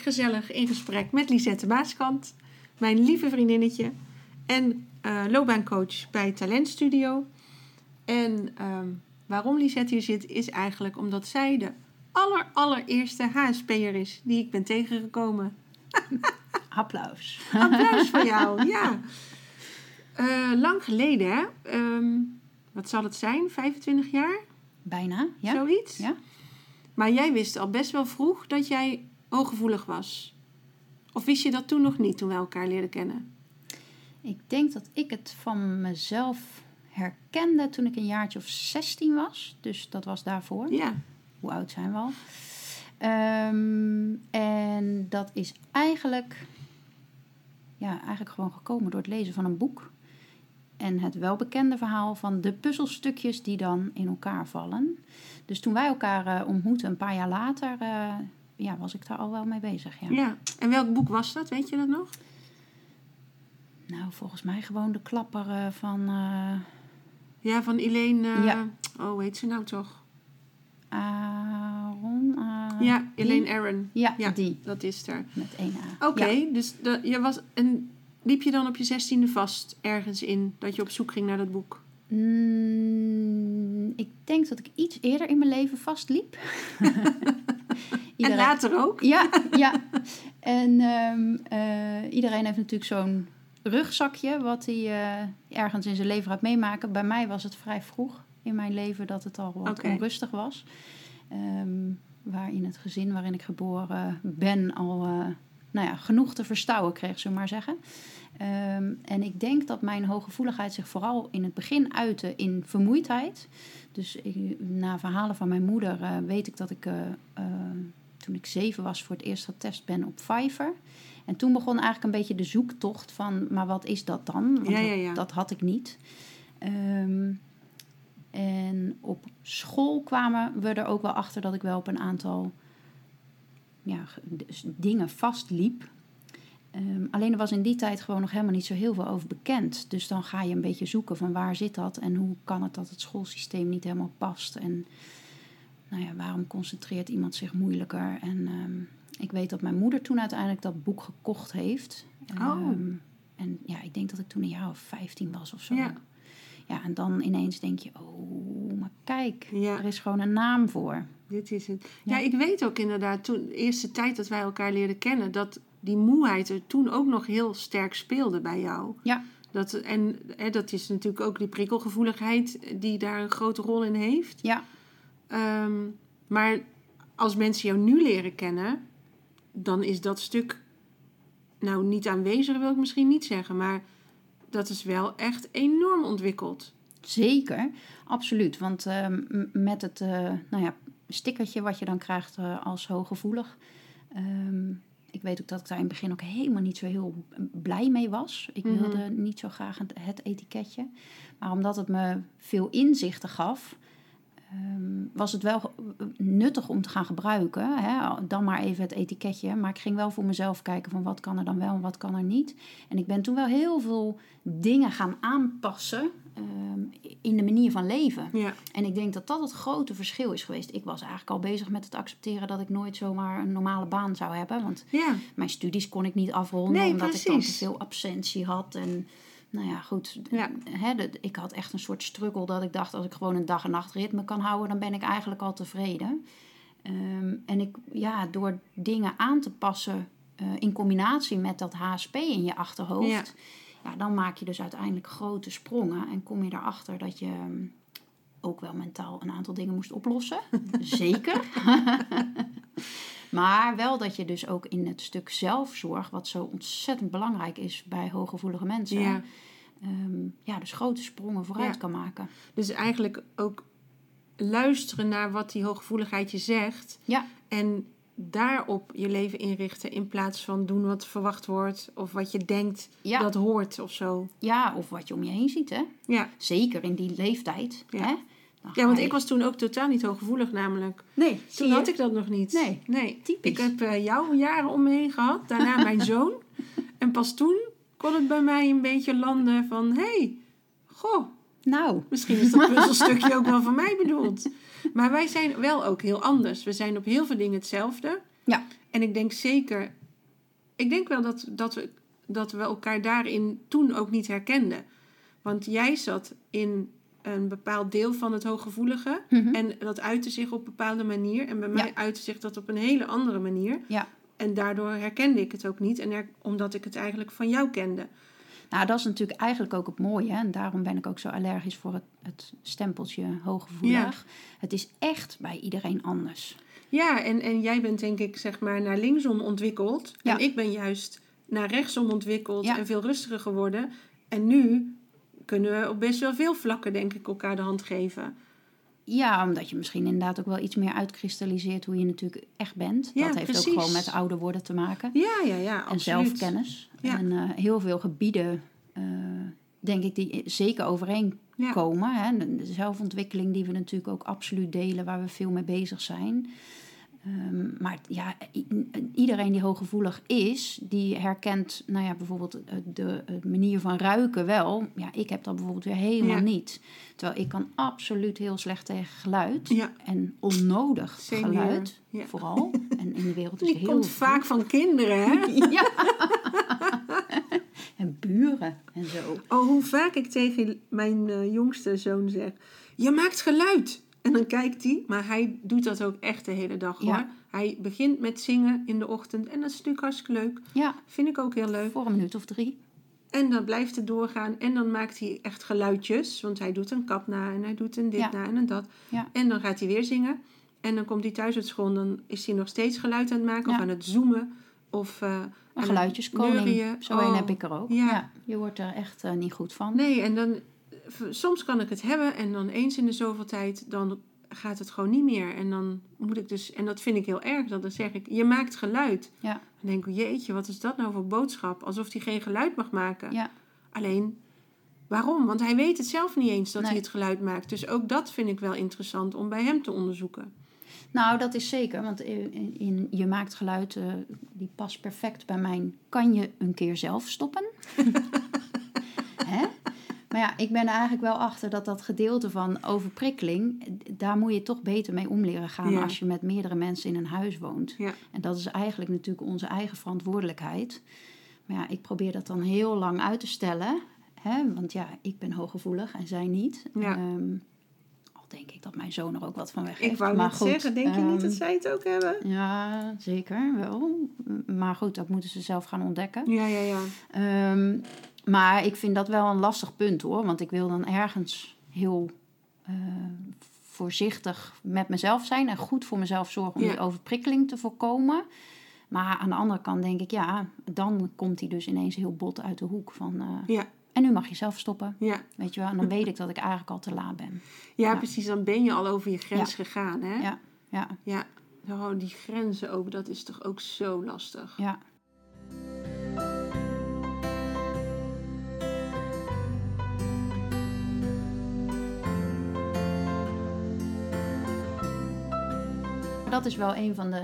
Gezellig in gesprek met Lisette Maaskant, mijn lieve vriendinnetje en uh, loopbaancoach bij Talent Studio. En ehm, waarom Lisette hier zit, is eigenlijk omdat zij de aller, allereerste HSP'er is die ik ben tegengekomen. Applaus. Applaus voor jou, ja. Uh, lang geleden, hè? Ehm, wat zal het zijn? 25 jaar? Bijna, ja. Zoiets? Ja. Maar jij wist al best wel vroeg dat jij hooggevoelig was. Of wist je dat toen nog niet, toen we elkaar leerden kennen? Ik denk dat ik het van mezelf herkende toen ik een jaartje of 16 was. Dus dat was daarvoor. Ja. Hoe oud zijn we al? Ehm, en dat is eigenlijk, ja, eigenlijk gewoon gekomen door het lezen van een boek. En het welbekende verhaal van de puzzelstukjes die dan in elkaar vallen. Dus toen wij elkaar uh, ontmoetten, een paar jaar later, uh, ja, was ik daar al wel mee bezig. Ja. ja. En welk boek was dat? Weet je dat nog? Nou, volgens mij gewoon de klapper uh, van. ja, van Elaine. ja. Oh, hoe heet ze nou toch? Aaron. ja, Elaine Aaron. Ja, ja, die. Dat is er. Met één A. Oké, okay, ja. dus de, je was. En liep je dan op je zestiende vast ergens in dat je op zoek ging naar dat boek? Mm, ik denk dat ik iets eerder in mijn leven vastliep. en later ook? Ja, ja. En um, uh, iedereen heeft natuurlijk zo'n rugzakje wat hij uh, ergens in zijn leven gaat meemaken. Bij mij was het vrij vroeg in mijn leven dat het al wat okay. onrustig was. Um, waar in het gezin waarin ik geboren ben al uh, nou ja, genoeg te verstouwen kreeg, zullen we maar zeggen. Um, en ik denk dat mijn hooggevoeligheid zich vooral in het begin uitte in vermoeidheid. Dus ik, na verhalen van mijn moeder uh, weet ik dat ik uh, uh, toen ik zeven was voor het eerst getest ben op Fiverr. En toen begon eigenlijk een beetje de zoektocht van, maar wat is dat dan? Want ja, ja, ja. Dat, dat, had ik niet. Um, en op school kwamen we er ook wel achter dat ik wel op een aantal ja, dingen vastliep. Um, alleen er was in die tijd gewoon nog helemaal niet zo heel veel over bekend. Dus dan ga je een beetje zoeken van waar zit dat en hoe kan het dat het schoolsysteem niet helemaal past. En nou ja, waarom concentreert iemand zich moeilijker? En um, ik weet dat mijn moeder toen uiteindelijk dat boek gekocht heeft. Oh. Um, en ja, ik denk dat ik toen een jaar of 15 was of zo. Ja. Ja, en dan ineens denk je, oh, maar kijk, Ja. er is gewoon een naam voor. Dit is het. Ja. Ja. ik weet ook inderdaad, toen de eerste tijd dat wij elkaar leerden kennen, dat die moeheid er toen ook nog heel sterk speelde bij jou. Ja. Dat, en hè, dat is natuurlijk ook die prikkelgevoeligheid die daar een grote rol in heeft. Ja, Ehm, maar als mensen jou nu leren kennen, dan is dat stuk, nou niet aanwezig wil ik misschien niet zeggen, maar dat is wel echt enorm ontwikkeld. zeker. Absoluut. Want ehm, met het eh, nou ja, stickertje wat je dan krijgt eh, als hooggevoelig. ehm, ik weet ook dat ik daar in het begin ook helemaal niet zo heel blij mee was. Ik Mhm. wilde niet zo graag het, etiketje. Maar omdat het me veel inzichten gaf, ehm, was het wel nuttig om te gaan gebruiken. Hè? Dan maar even het etiketje. Maar ik ging wel voor mezelf kijken van wat kan er dan wel en wat kan er niet. En ik ben toen wel heel veel dingen gaan aanpassen ehm, in de manier van leven. Ja, En ik denk dat dat het grote verschil is geweest. Ik was eigenlijk al bezig met het accepteren dat ik nooit zomaar een normale baan zou hebben. Want ja, mijn studies kon ik niet afronden Nee, omdat ik dan te veel absentie had. En nou ja, goed. Hè, ik had echt een soort struggle dat ik dacht... als ik gewoon een dag- en nachtritme kan houden... dan ben ik eigenlijk al tevreden. Ehm, en ik, ja, door dingen aan te passen... Eh, in combinatie met dat HSP in je achterhoofd... Ja. Dan maak je dus uiteindelijk grote sprongen... en kom je erachter dat je ehm, ook wel mentaal een aantal dingen moest oplossen. Zeker. Maar wel dat je dus ook in het stuk zelfzorg, wat zo ontzettend belangrijk is bij hooggevoelige mensen, ja, ehm, ja dus grote sprongen vooruit kan maken. Dus eigenlijk ook luisteren naar wat die hooggevoeligheid je zegt. Ja. En daarop je leven inrichten in plaats van doen wat verwacht wordt of wat je denkt dat hoort of zo. Ja, of wat je om je heen ziet, hè? Ja. Zeker in die leeftijd. Ja. Hè? ja, want ik was toen ook totaal niet hooggevoelig namelijk. Nee. Toen had ik dat nog niet. Nee, nee. typisch. Ik heb uh, jou jaren om me heen gehad, daarna mijn zoon. En pas toen kon het bij mij een beetje landen van... Hé, hey, goh, nou. Misschien is dat puzzelstukje ook wel voor mij bedoeld. Maar wij zijn wel ook heel anders. We zijn op heel veel dingen hetzelfde. Ja. En ik denk zeker... Ik denk wel dat, dat, we, dat we elkaar daarin toen ook niet herkenden. Want jij zat in een bepaald deel van het hooggevoelige. Mhm. En dat uitte zich op een bepaalde manier. En bij mij uitte zich dat op een hele andere manier. Ja. En daardoor herkende ik het ook niet. En omdat ik het eigenlijk van jou kende. Nou, dat is natuurlijk eigenlijk ook het mooie. En daarom ben ik ook zo allergisch voor het, het stempeltje hooggevoelig. Het is echt bij iedereen anders. Ja, en, en jij bent denk ik zeg maar naar linksom ontwikkeld. En ik ben juist naar rechtsom ontwikkeld en veel rustiger geworden. En nu kunnen we op best wel veel vlakken, denk ik, elkaar de hand geven. Ja, omdat je misschien inderdaad ook wel iets meer uitkristalliseert hoe je natuurlijk echt bent. Ja, dat heeft ook gewoon met ouder worden te maken. Ja, ja, ja. En zelfkennis. En uh, heel veel gebieden, uh, denk ik, die zeker overeenkomen. Ja. Hè? De zelfontwikkeling die we natuurlijk ook absoluut delen, waar we veel mee bezig zijn. Ehm, maar ja, iedereen die hooggevoelig is, die herkent, nou ja, bijvoorbeeld de, de manier van ruiken wel. Ja, ik heb dat bijvoorbeeld weer helemaal niet. Terwijl ik kan absoluut heel slecht tegen geluid. Ja. En onnodig geluid, vooral. En in de wereld is het heel... komt vaak van kinderen, hè? ja. en buren en zo. Oh, hoe vaak ik tegen mijn uh, jongste zoon zeg... Je maakt geluid. En dan kijkt hij, maar hij doet dat ook echt de hele dag hoor. Hij begint met zingen in de ochtend en dat is natuurlijk hartstikke leuk. Ja. Vind ik ook heel leuk. Voor een minuut of drie. En dan blijft het doorgaan en dan maakt hij echt geluidjes. Want hij doet een kap na en hij doet een dit na en een dat. Ja. En dan gaat hij weer zingen. En dan komt hij thuis uit school en dan is hij nog steeds geluid aan het maken of aan het zoomen. Of uh, een geluidjeskoning. Zo een oh. heb ik er ook. Ja. je wordt er echt uh, niet goed van. Nee, en dan soms kan ik het hebben en dan eens in de zoveel tijd, dan gaat het gewoon niet meer. En dan moet ik dus, en dat vind ik heel erg, dat dan zeg ik, je maakt geluid. Ja. Dan denk ik, jeetje, wat is dat nou voor boodschap? Alsof hij geen geluid mag maken. Ja. Alleen, waarom? Want hij weet het zelf niet eens dat hij het geluid maakt. Dus ook dat vind ik wel interessant om bij hem te onderzoeken. Nou, dat is zeker, want in, in je maakt geluid, uh, die past perfect bij mijn. Kan je een keer zelf stoppen? Maar ja, ik ben er eigenlijk wel achter dat dat gedeelte van overprikkeling, daar moet je toch beter mee om leren gaan als je met meerdere mensen in een huis woont. Ja. En dat is eigenlijk natuurlijk onze eigen verantwoordelijkheid. Maar ja, ik probeer dat dan heel lang uit te stellen. Hè? Want ja, ik ben hooggevoelig en zij niet. Ja. Ehm, al denk ik dat mijn zoon er ook wat van weg heeft. Ik wou maar goed, zeggen, denk je niet dat ehm, zij het ook hebben? Ja, zeker wel. Maar goed, dat moeten ze zelf gaan ontdekken. Ja, ja, ja. Um, maar ik vind dat wel een lastig punt hoor. Want ik wil dan ergens heel uh, voorzichtig met mezelf zijn en goed voor mezelf zorgen om die overprikkeling te voorkomen. Maar aan de andere kant denk ik, ja, dan komt hij dus ineens heel bot uit de hoek van. Uh, ja. En nu mag je zelf stoppen. Ja. Weet je wel? En dan weet ik dat ik eigenlijk al te laat ben. Ja, precies. Dan ben je al over je grens gegaan, hè? Ja. Ja. ja. Oh, die grenzen ook, dat is toch ook zo lastig. Ja. Dat is wel een van de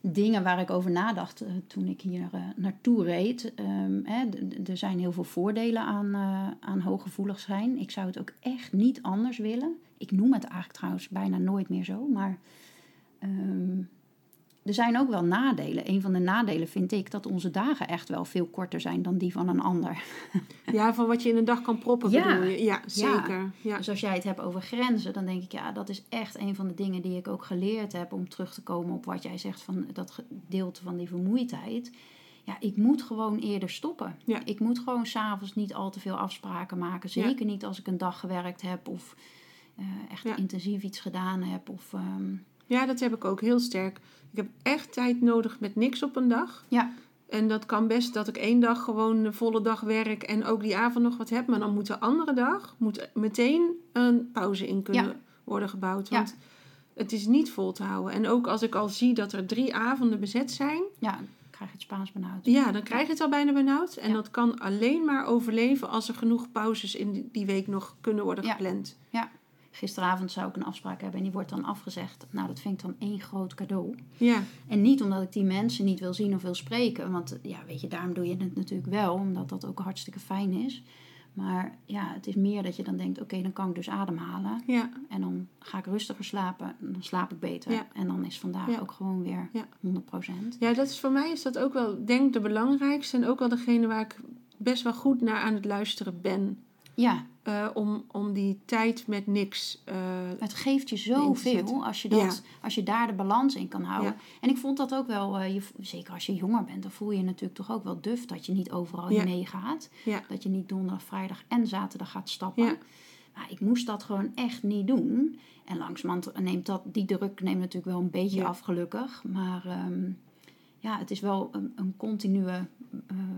dingen waar ik over nadacht uh, toen ik hier uh, naartoe reed. Um, hè, er zijn heel veel voordelen aan, uh, aan hooggevoelig zijn. Ik zou het ook echt niet anders willen. Ik noem het eigenlijk trouwens bijna nooit meer zo, maar um, er zijn ook wel nadelen. Een van de nadelen vind ik dat onze dagen echt wel veel korter zijn dan die van een ander. Ja, van wat je in een dag kan proppen Ja. bedoel je? Ja, zeker. Ja. Dus als jij het hebt over grenzen, dan denk ik, ja, dat is echt een van de dingen die ik ook geleerd heb om terug te komen op wat jij zegt van dat gedeelte van die vermoeidheid. Ja, ik moet gewoon eerder stoppen. Ja. Ik moet gewoon s'avonds niet al te veel afspraken maken. Ja. Zeker niet als ik een dag gewerkt heb of eh, echt Ja. intensief iets gedaan heb. Of, ehm, ja, dat heb ik ook heel sterk. Ik heb echt tijd nodig met niks op een dag. ja, En dat kan best dat ik één dag gewoon een volle dag werk en ook die avond nog wat heb. Maar dan moet de andere dag moet meteen een pauze in kunnen Ja. worden gebouwd. Ja. Want het is niet vol te houden. En ook als ik al zie dat er drie avonden bezet zijn, ja, dan krijg je het Spaans benauwd. ja, dan krijg je het al bijna benauwd. En Ja. dat kan alleen maar overleven als er genoeg pauzes in die- week nog kunnen worden Ja. Gisteravond zou ik een afspraak hebben en die wordt dan afgezegd. Nou, dat vind ik dan één groot cadeau. Ja, En niet omdat ik die mensen niet wil zien of wil spreken. Want ja, weet je, daarom doe je het natuurlijk wel. Omdat dat ook hartstikke fijn is. Maar ja, het is meer dat je dan denkt, oké, dan kan ik dus ademhalen. ja, En dan ga ik rustiger slapen. en Dan slaap ik beter. Ja. En dan is vandaag Ja. ook gewoon weer Ja. 100%. ja, dat is voor mij is dat ook wel, denk ik, de belangrijkste. En ook wel degene waar ik best wel goed naar aan het luisteren ben. Ja, Eh, om, om die tijd met niks. eh, het geeft je zoveel als je, dat, Ja. als je daar de balans in kan houden. Ja. En ik vond dat ook wel, eh, je, zeker als je jonger bent, dan voel je natuurlijk toch ook wel duf dat je niet overal Ja. Dat je niet donderdag, vrijdag en zaterdag gaat stappen. Ja. Maar ik moest dat gewoon echt niet doen. En langzamerhand neemt dat, die druk neemt natuurlijk wel een beetje af, gelukkig. Maar ehm, ja, het is wel een, een continue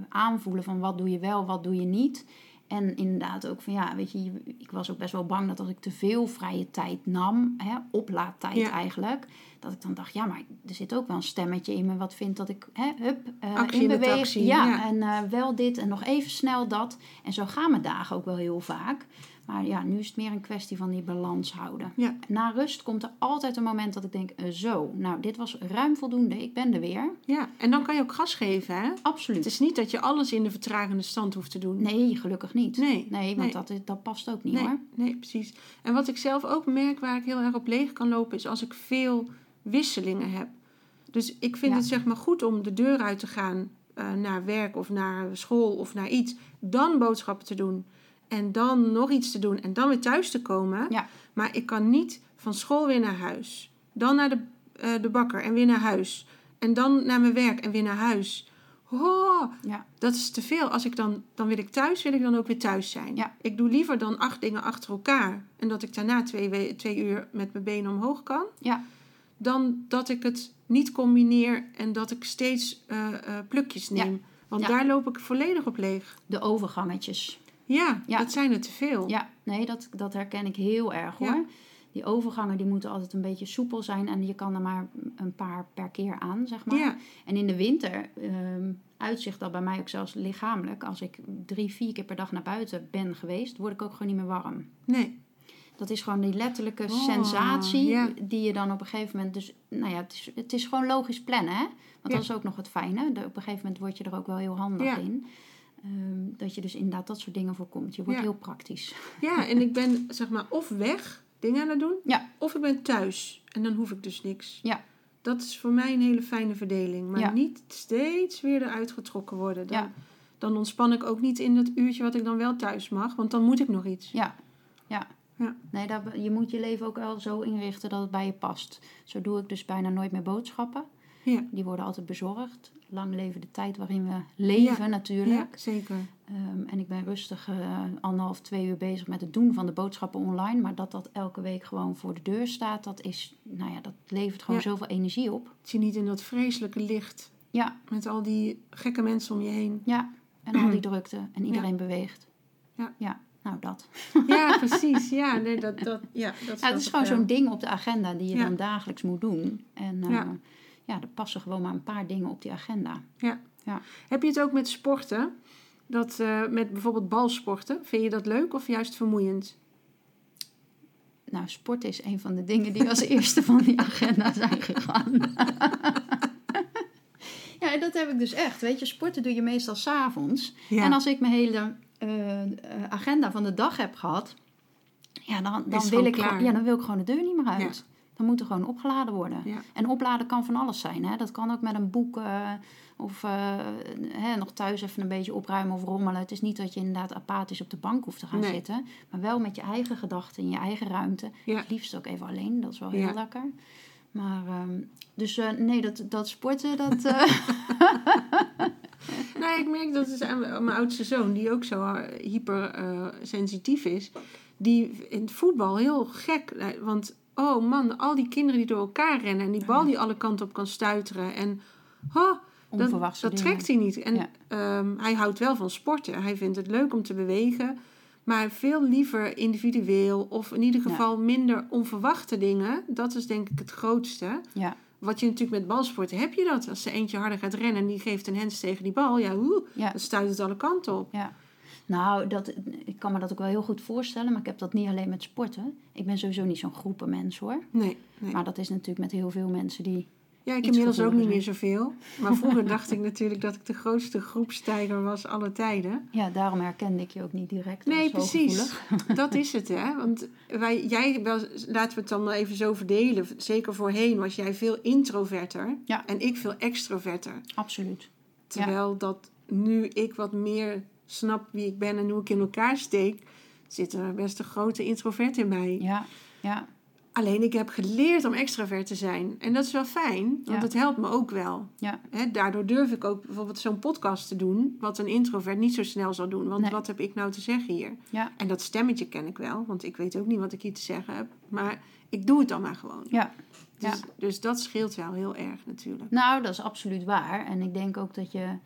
aanvoelen van wat doe je wel, wat doe je niet. En inderdaad ook van ja, weet je, ik was ook best wel bang dat als ik te veel vrije tijd nam, hè, oplaadtijd Ja. eigenlijk, dat ik dan dacht, ja, maar er zit ook wel een stemmetje in me wat vindt dat ik, hè, hup, Actie in beweging, actie, ja, ja. en eh, wel dit en nog even snel dat. En zo gaan mijn dagen ook wel heel vaak. Maar ja, nu is het meer een kwestie van die balans houden. Ja. Na rust komt er altijd een moment dat ik denk, eh, zo, nou, dit was ruim voldoende, ik ben er weer. ja, en dan kan je ook gas geven. Hè? Absoluut. Het is niet dat je alles in de vertragende stand hoeft te doen. Nee, gelukkig niet. Nee, Nee, want nee. Dat, dat past ook niet nee, hoor. nee, precies. En wat ik zelf ook merk waar ik heel erg op leeg kan lopen, is als ik veel wisselingen heb. Dus ik vind Ja. het zeg maar goed om de deur uit te gaan eh, naar werk of naar school of naar iets. Dan boodschappen te doen. En dan nog iets te doen en dan weer thuis te komen. Ja. Maar ik kan niet van school weer naar huis. Dan naar de, eh, de bakker en weer naar huis. En dan naar mijn werk en weer naar huis. Oh, Ja. dat is te veel. Als ik dan, dan wil ik thuis, wil ik dan ook weer thuis zijn. Ja. Ik doe liever dan acht dingen achter elkaar. En dat ik daarna twee, we- twee uur met mijn benen omhoog kan. Ja. Dan dat ik het niet combineer en dat ik steeds eh, eh, plukjes neem. Want daar loop ik volledig op leeg. De overgangetjes. Ja, Ja. dat zijn er te veel. Ja, nee, dat, dat herken ik heel erg hoor. Ja. Die overgangen die moeten altijd een beetje soepel zijn en je kan er maar een paar per keer aan, zeg maar. Ja. En in de winter ehm, uitzicht dat bij mij ook zelfs lichamelijk. Als ik drie, vier keer per dag naar buiten ben geweest, word ik ook gewoon niet meer warm. Nee. Dat is gewoon die letterlijke Oh, sensatie die je dan op een gegeven moment... Dus, nou ja, het is, het is gewoon logisch plannen, hè? Want Ja. dat is ook nog het fijne. Op een gegeven moment word je er ook wel heel handig Ja. in. Ehm, dat je dus inderdaad dat soort dingen voorkomt. Je wordt Ja. heel praktisch. Ja, en ik ben zeg maar of weg, dingen aan het doen. Ja. Of ik ben thuis. En dan hoef ik dus niks. Ja. Dat is voor mij een hele fijne verdeling. Maar Ja. niet steeds weer eruit getrokken worden. Dan, Ja. dan ontspan ik ook niet in dat uurtje wat ik dan wel thuis mag. Want dan moet ik nog iets. Ja, ja. Ja. Nee, dat, je moet je leven ook wel zo inrichten dat het bij je past. Zo doe ik dus bijna nooit meer boodschappen. Ja, Die worden altijd bezorgd. Lang leven de tijd waarin we leven ja natuurlijk. zeker. Ehm, en ik ben rustig eh, anderhalf, twee uur bezig met het doen van de boodschappen online. Maar dat dat elke week gewoon voor de deur staat, dat, is, nou ja, dat levert gewoon Ja. zoveel energie op. Dat je niet in dat vreselijke licht Ja, met al die gekke mensen om je heen. ja. En al die drukte. En iedereen beweegt. Ja. Ja, nou dat. Ja, precies. Ja, nee, dat, dat, ja, dat Ja, het is gewoon zo'n ding op de agenda die je Ja. dan dagelijks moet doen. En eh, Ja. ja. er passen gewoon maar een paar dingen op die agenda. Heb je het ook met sporten? Dat, eh, met bijvoorbeeld balsporten. Vind je dat leuk of juist vermoeiend? Nou, sport is een van de dingen die als eerste van die agenda zijn gegaan. ja, en dat heb ik dus echt. Weet je, sporten doe je meestal s'avonds. Ja. En als ik mijn hele eh, eh, agenda van de dag heb gehad, ja, dan, dan, wil ik, klaar. ja, dan wil ik gewoon de deur niet meer uit. Dan moet er gewoon opgeladen worden. En opladen kan van alles zijn. Hè? Dat kan ook met een boek uh, of uh, hè, nog thuis even een beetje opruimen of rommelen. Het is niet dat je inderdaad apathisch op de bank hoeft te gaan zitten. Maar wel met je eigen gedachten in je eigen ruimte. Het liefst ook even alleen, dat is wel heel lekker. Maar, uh, dus uh, nee, dat, dat sporten, dat... nou, ik merk dat het aan mijn oudste zoon, die ook zo hypersensitief is... die in het voetbal heel gek... Want oh man, al die kinderen die door elkaar rennen en die bal die alle kanten op kan stuiteren. En oh, dat, dat trekt hij niet. En ehm, hij houdt wel van sporten. Hij vindt het leuk om te bewegen. Maar veel liever individueel of in ieder geval minder onverwachte dingen. Dat is denk ik het grootste. Ja. Wat je natuurlijk met balsporten heb je dat. Als er eentje harder gaat rennen en die geeft een hens tegen die bal. Ja, oeh, dan stuit het alle kanten op. Ja. Nou, dat, ik kan me dat ook wel heel goed voorstellen, maar ik heb dat niet alleen met sporten. Ik ben sowieso niet zo'n groepenmens hoor. Nee, nee. Maar dat is natuurlijk met heel veel mensen die. Ja, ik inmiddels ook niet meer zoveel. Maar vroeger dacht ik natuurlijk dat ik de grootste groepstijger was alle tijden. Ja, daarom herkende ik je ook niet direct. Nee, precies. Dat is het, hè? Want wij, jij, wel, laten we het dan maar even zo verdelen. Zeker voorheen was jij veel introverter ja. en ik veel extroverter. Absoluut. Terwijl dat nu ik wat meer snap wie ik ben en hoe ik in elkaar steek, zit er best een grote introvert in mij. Ja, ja. Alleen ik heb geleerd om extravert te zijn. En dat is wel fijn, want het helpt me ook wel. Ja. daardoor durf ik ook bijvoorbeeld zo'n podcast te doen, wat een introvert niet zo snel zal doen. Want wat heb ik nou te zeggen hier? Ja. En dat stemmetje ken ik wel, want ik weet ook niet wat ik hier te zeggen heb. Maar ik doe het dan maar gewoon. Ja. Dus, dus dat scheelt wel heel erg natuurlijk. Nou, dat is absoluut waar. En ik denk ook dat je.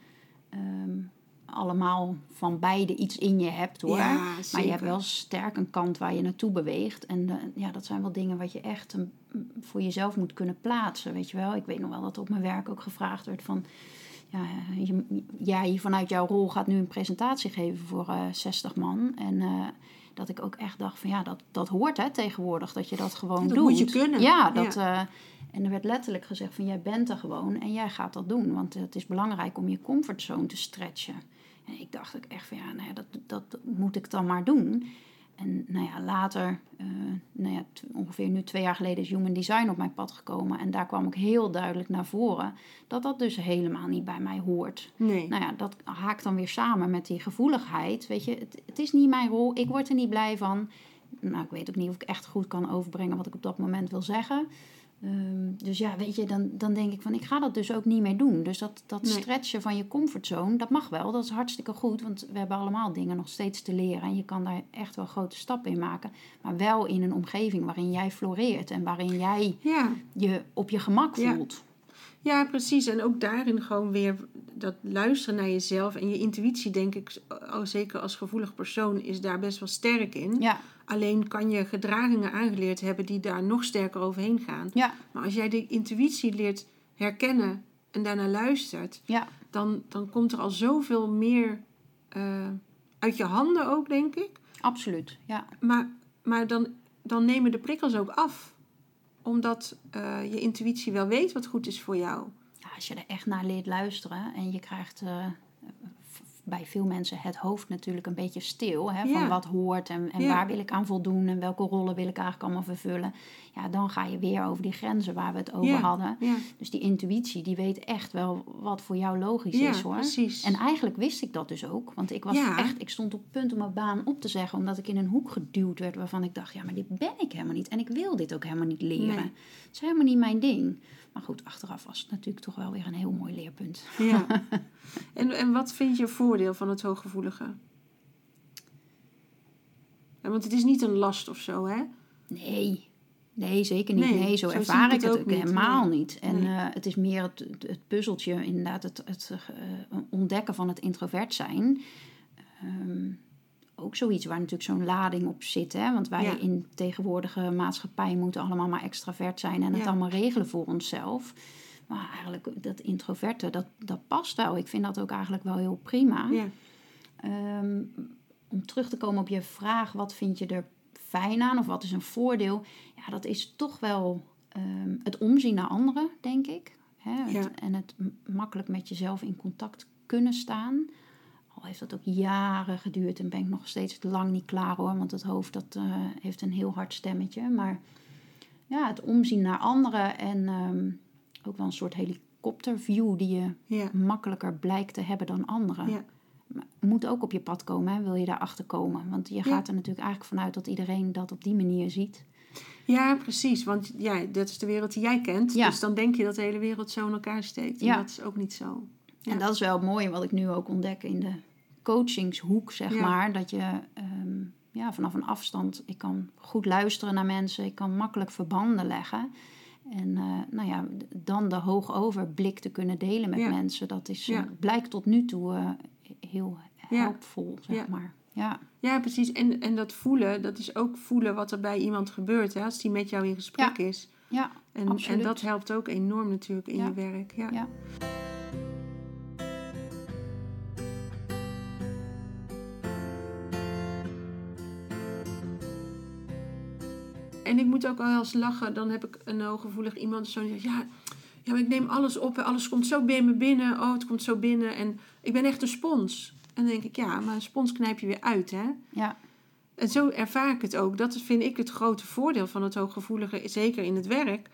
Ehm, allemaal van beide iets in je hebt hoor. maar je hebt wel sterk een kant waar je naartoe beweegt. En uh, ja, dat zijn wel dingen wat je echt um, voor jezelf moet kunnen plaatsen. Weet je wel, ik weet nog wel dat op mijn werk ook gevraagd werd van. Ja, je, jij vanuit jouw rol gaat nu een presentatie geven voor uh, eh, 60 man. En uh, dat ik ook echt dacht van ja, dat, dat hoort hè, tegenwoordig. Dat je dat gewoon dat doet. moet je kunnen. Ja, dat, ja. En er werd letterlijk gezegd van jij bent er gewoon en jij gaat dat doen. Want het is belangrijk om je comfortzone te stretchen. En ik dacht ook echt van ja, nou ja, dat, dat moet ik dan maar doen. En nou ja, later, uh, nou ja, ongeveer nu twee jaar geleden is Human Design op mijn pad gekomen. En daar kwam ook heel duidelijk naar voren dat dat dus helemaal niet bij mij hoort. Nee. Nou ja, dat haakt dan weer samen met die gevoeligheid. Weet je, het, het is niet mijn rol, ik word er niet blij van. Nou, ik weet ook niet of ik echt goed kan overbrengen wat ik op dat moment wil zeggen. Ehm, dus ja, weet je, dan, dan denk ik van ik ga dat dus ook niet meer doen. Dus dat, dat stretchen van je comfortzone, dat mag wel. Dat is hartstikke goed, want we hebben allemaal dingen nog steeds te leren. En je kan daar echt wel grote stappen in maken. Maar wel in een omgeving waarin jij floreert en waarin jij ja. je op je gemak voelt. Ja, precies. En ook daarin gewoon weer dat luisteren naar jezelf en je intuïtie, denk ik, zeker als gevoelig persoon, is daar best wel sterk in. Ja. Alleen kan je gedragingen aangeleerd hebben die daar nog sterker overheen gaan. Ja. Maar als jij de intuïtie leert herkennen en daarna luistert, ja. dan, dan komt er al zoveel meer uh, uit je handen ook, denk ik. Absoluut, ja. Maar, maar dan, dan nemen de prikkels ook af omdat uh, je intuïtie wel weet wat goed is voor jou. Als je er echt naar leert luisteren en je krijgt uh, bij veel mensen het hoofd natuurlijk een beetje stil. Hè, van wat hoort en, en waar wil ik aan voldoen en welke rollen wil ik eigenlijk allemaal vervullen. Ja, dan ga je weer over die grenzen waar we het over hadden. Dus die intuïtie, die weet echt wel wat voor jou logisch is hoor. Precies. En eigenlijk wist ik dat dus ook. Want ik was echt, ik stond op punt om mijn baan op te zeggen. Omdat ik in een hoek geduwd werd waarvan ik dacht, ja, maar dit ben ik helemaal niet. En ik wil dit ook helemaal niet leren. Het is helemaal niet mijn ding. Maar goed, achteraf was het natuurlijk toch wel weer een heel mooi leerpunt. Ja. En, en wat vind je voordeel van het hooggevoelige? want het is niet een last of zo, hè? Nee, Nee, zeker niet. Nee, zo, ervaar ik het, ook helemaal niet. En eh, het is meer het, het puzzeltje, inderdaad, het, het uh, ontdekken van het introvert zijn. Ehm, ook zoiets waar natuurlijk zo'n lading op zit. Hè? Want wij in tegenwoordige maatschappij moeten allemaal maar extravert zijn en het allemaal regelen voor onszelf. Maar eigenlijk dat introverte, dat, dat past wel. Ik vind dat ook eigenlijk wel heel prima. Ja. Ehm, om terug te komen op je vraag, wat vind je er fijn aan of wat is een voordeel? Ja, dat is toch wel ehm, het omzien naar anderen, denk ik. Hè? en het makkelijk met jezelf in contact kunnen staan. Al heeft dat ook jaren geduurd en ben ik nog steeds lang niet klaar hoor. Want het hoofd dat, uh, heeft een heel hard stemmetje. Maar ja, het omzien naar anderen en ehm, ook wel een soort helikopterview die je Ja. makkelijker blijkt te hebben dan anderen. Ja. Moet ook op je pad komen, hè, wil je daarachter komen. Want je gaat er natuurlijk eigenlijk vanuit dat iedereen dat op die manier ziet. Ja, precies. Want ja, dat is de wereld die jij kent. Ja. Dus dan denk je dat de hele wereld zo in elkaar steekt. En dat is ook niet zo. En dat is wel het mooie wat ik nu ook ontdek in de coachingshoek, zeg Ja. maar. Dat je ehm, ja, vanaf een afstand, ik kan goed luisteren naar mensen, ik kan makkelijk verbanden leggen. En eh, nou ja, dan de hoogoverblik te kunnen delen met Ja. mensen, dat is, eh, Ja. blijkt tot nu toe eh, heel helpvol, zeg Ja. maar. Ja, Ja, precies. En, en dat voelen, dat is ook voelen wat er bij iemand gebeurt. Hè, als die met jou in gesprek is. ja, En, en dat helpt ook enorm natuurlijk in je werk. Ja. En ik moet ook wel eens lachen. Dan heb ik een hooggevoelig iemand zo die zegt... Ja, ja, maar ik neem alles op. en Alles komt zo bij me binnen. Oh, het komt zo binnen. En ik ben echt een spons. En dan denk ik, ja, maar een spons knijp je weer uit, hè? ja. En zo ervaar ik het ook. Dat vind ik het grote voordeel van het hooggevoelige, zeker in het werk.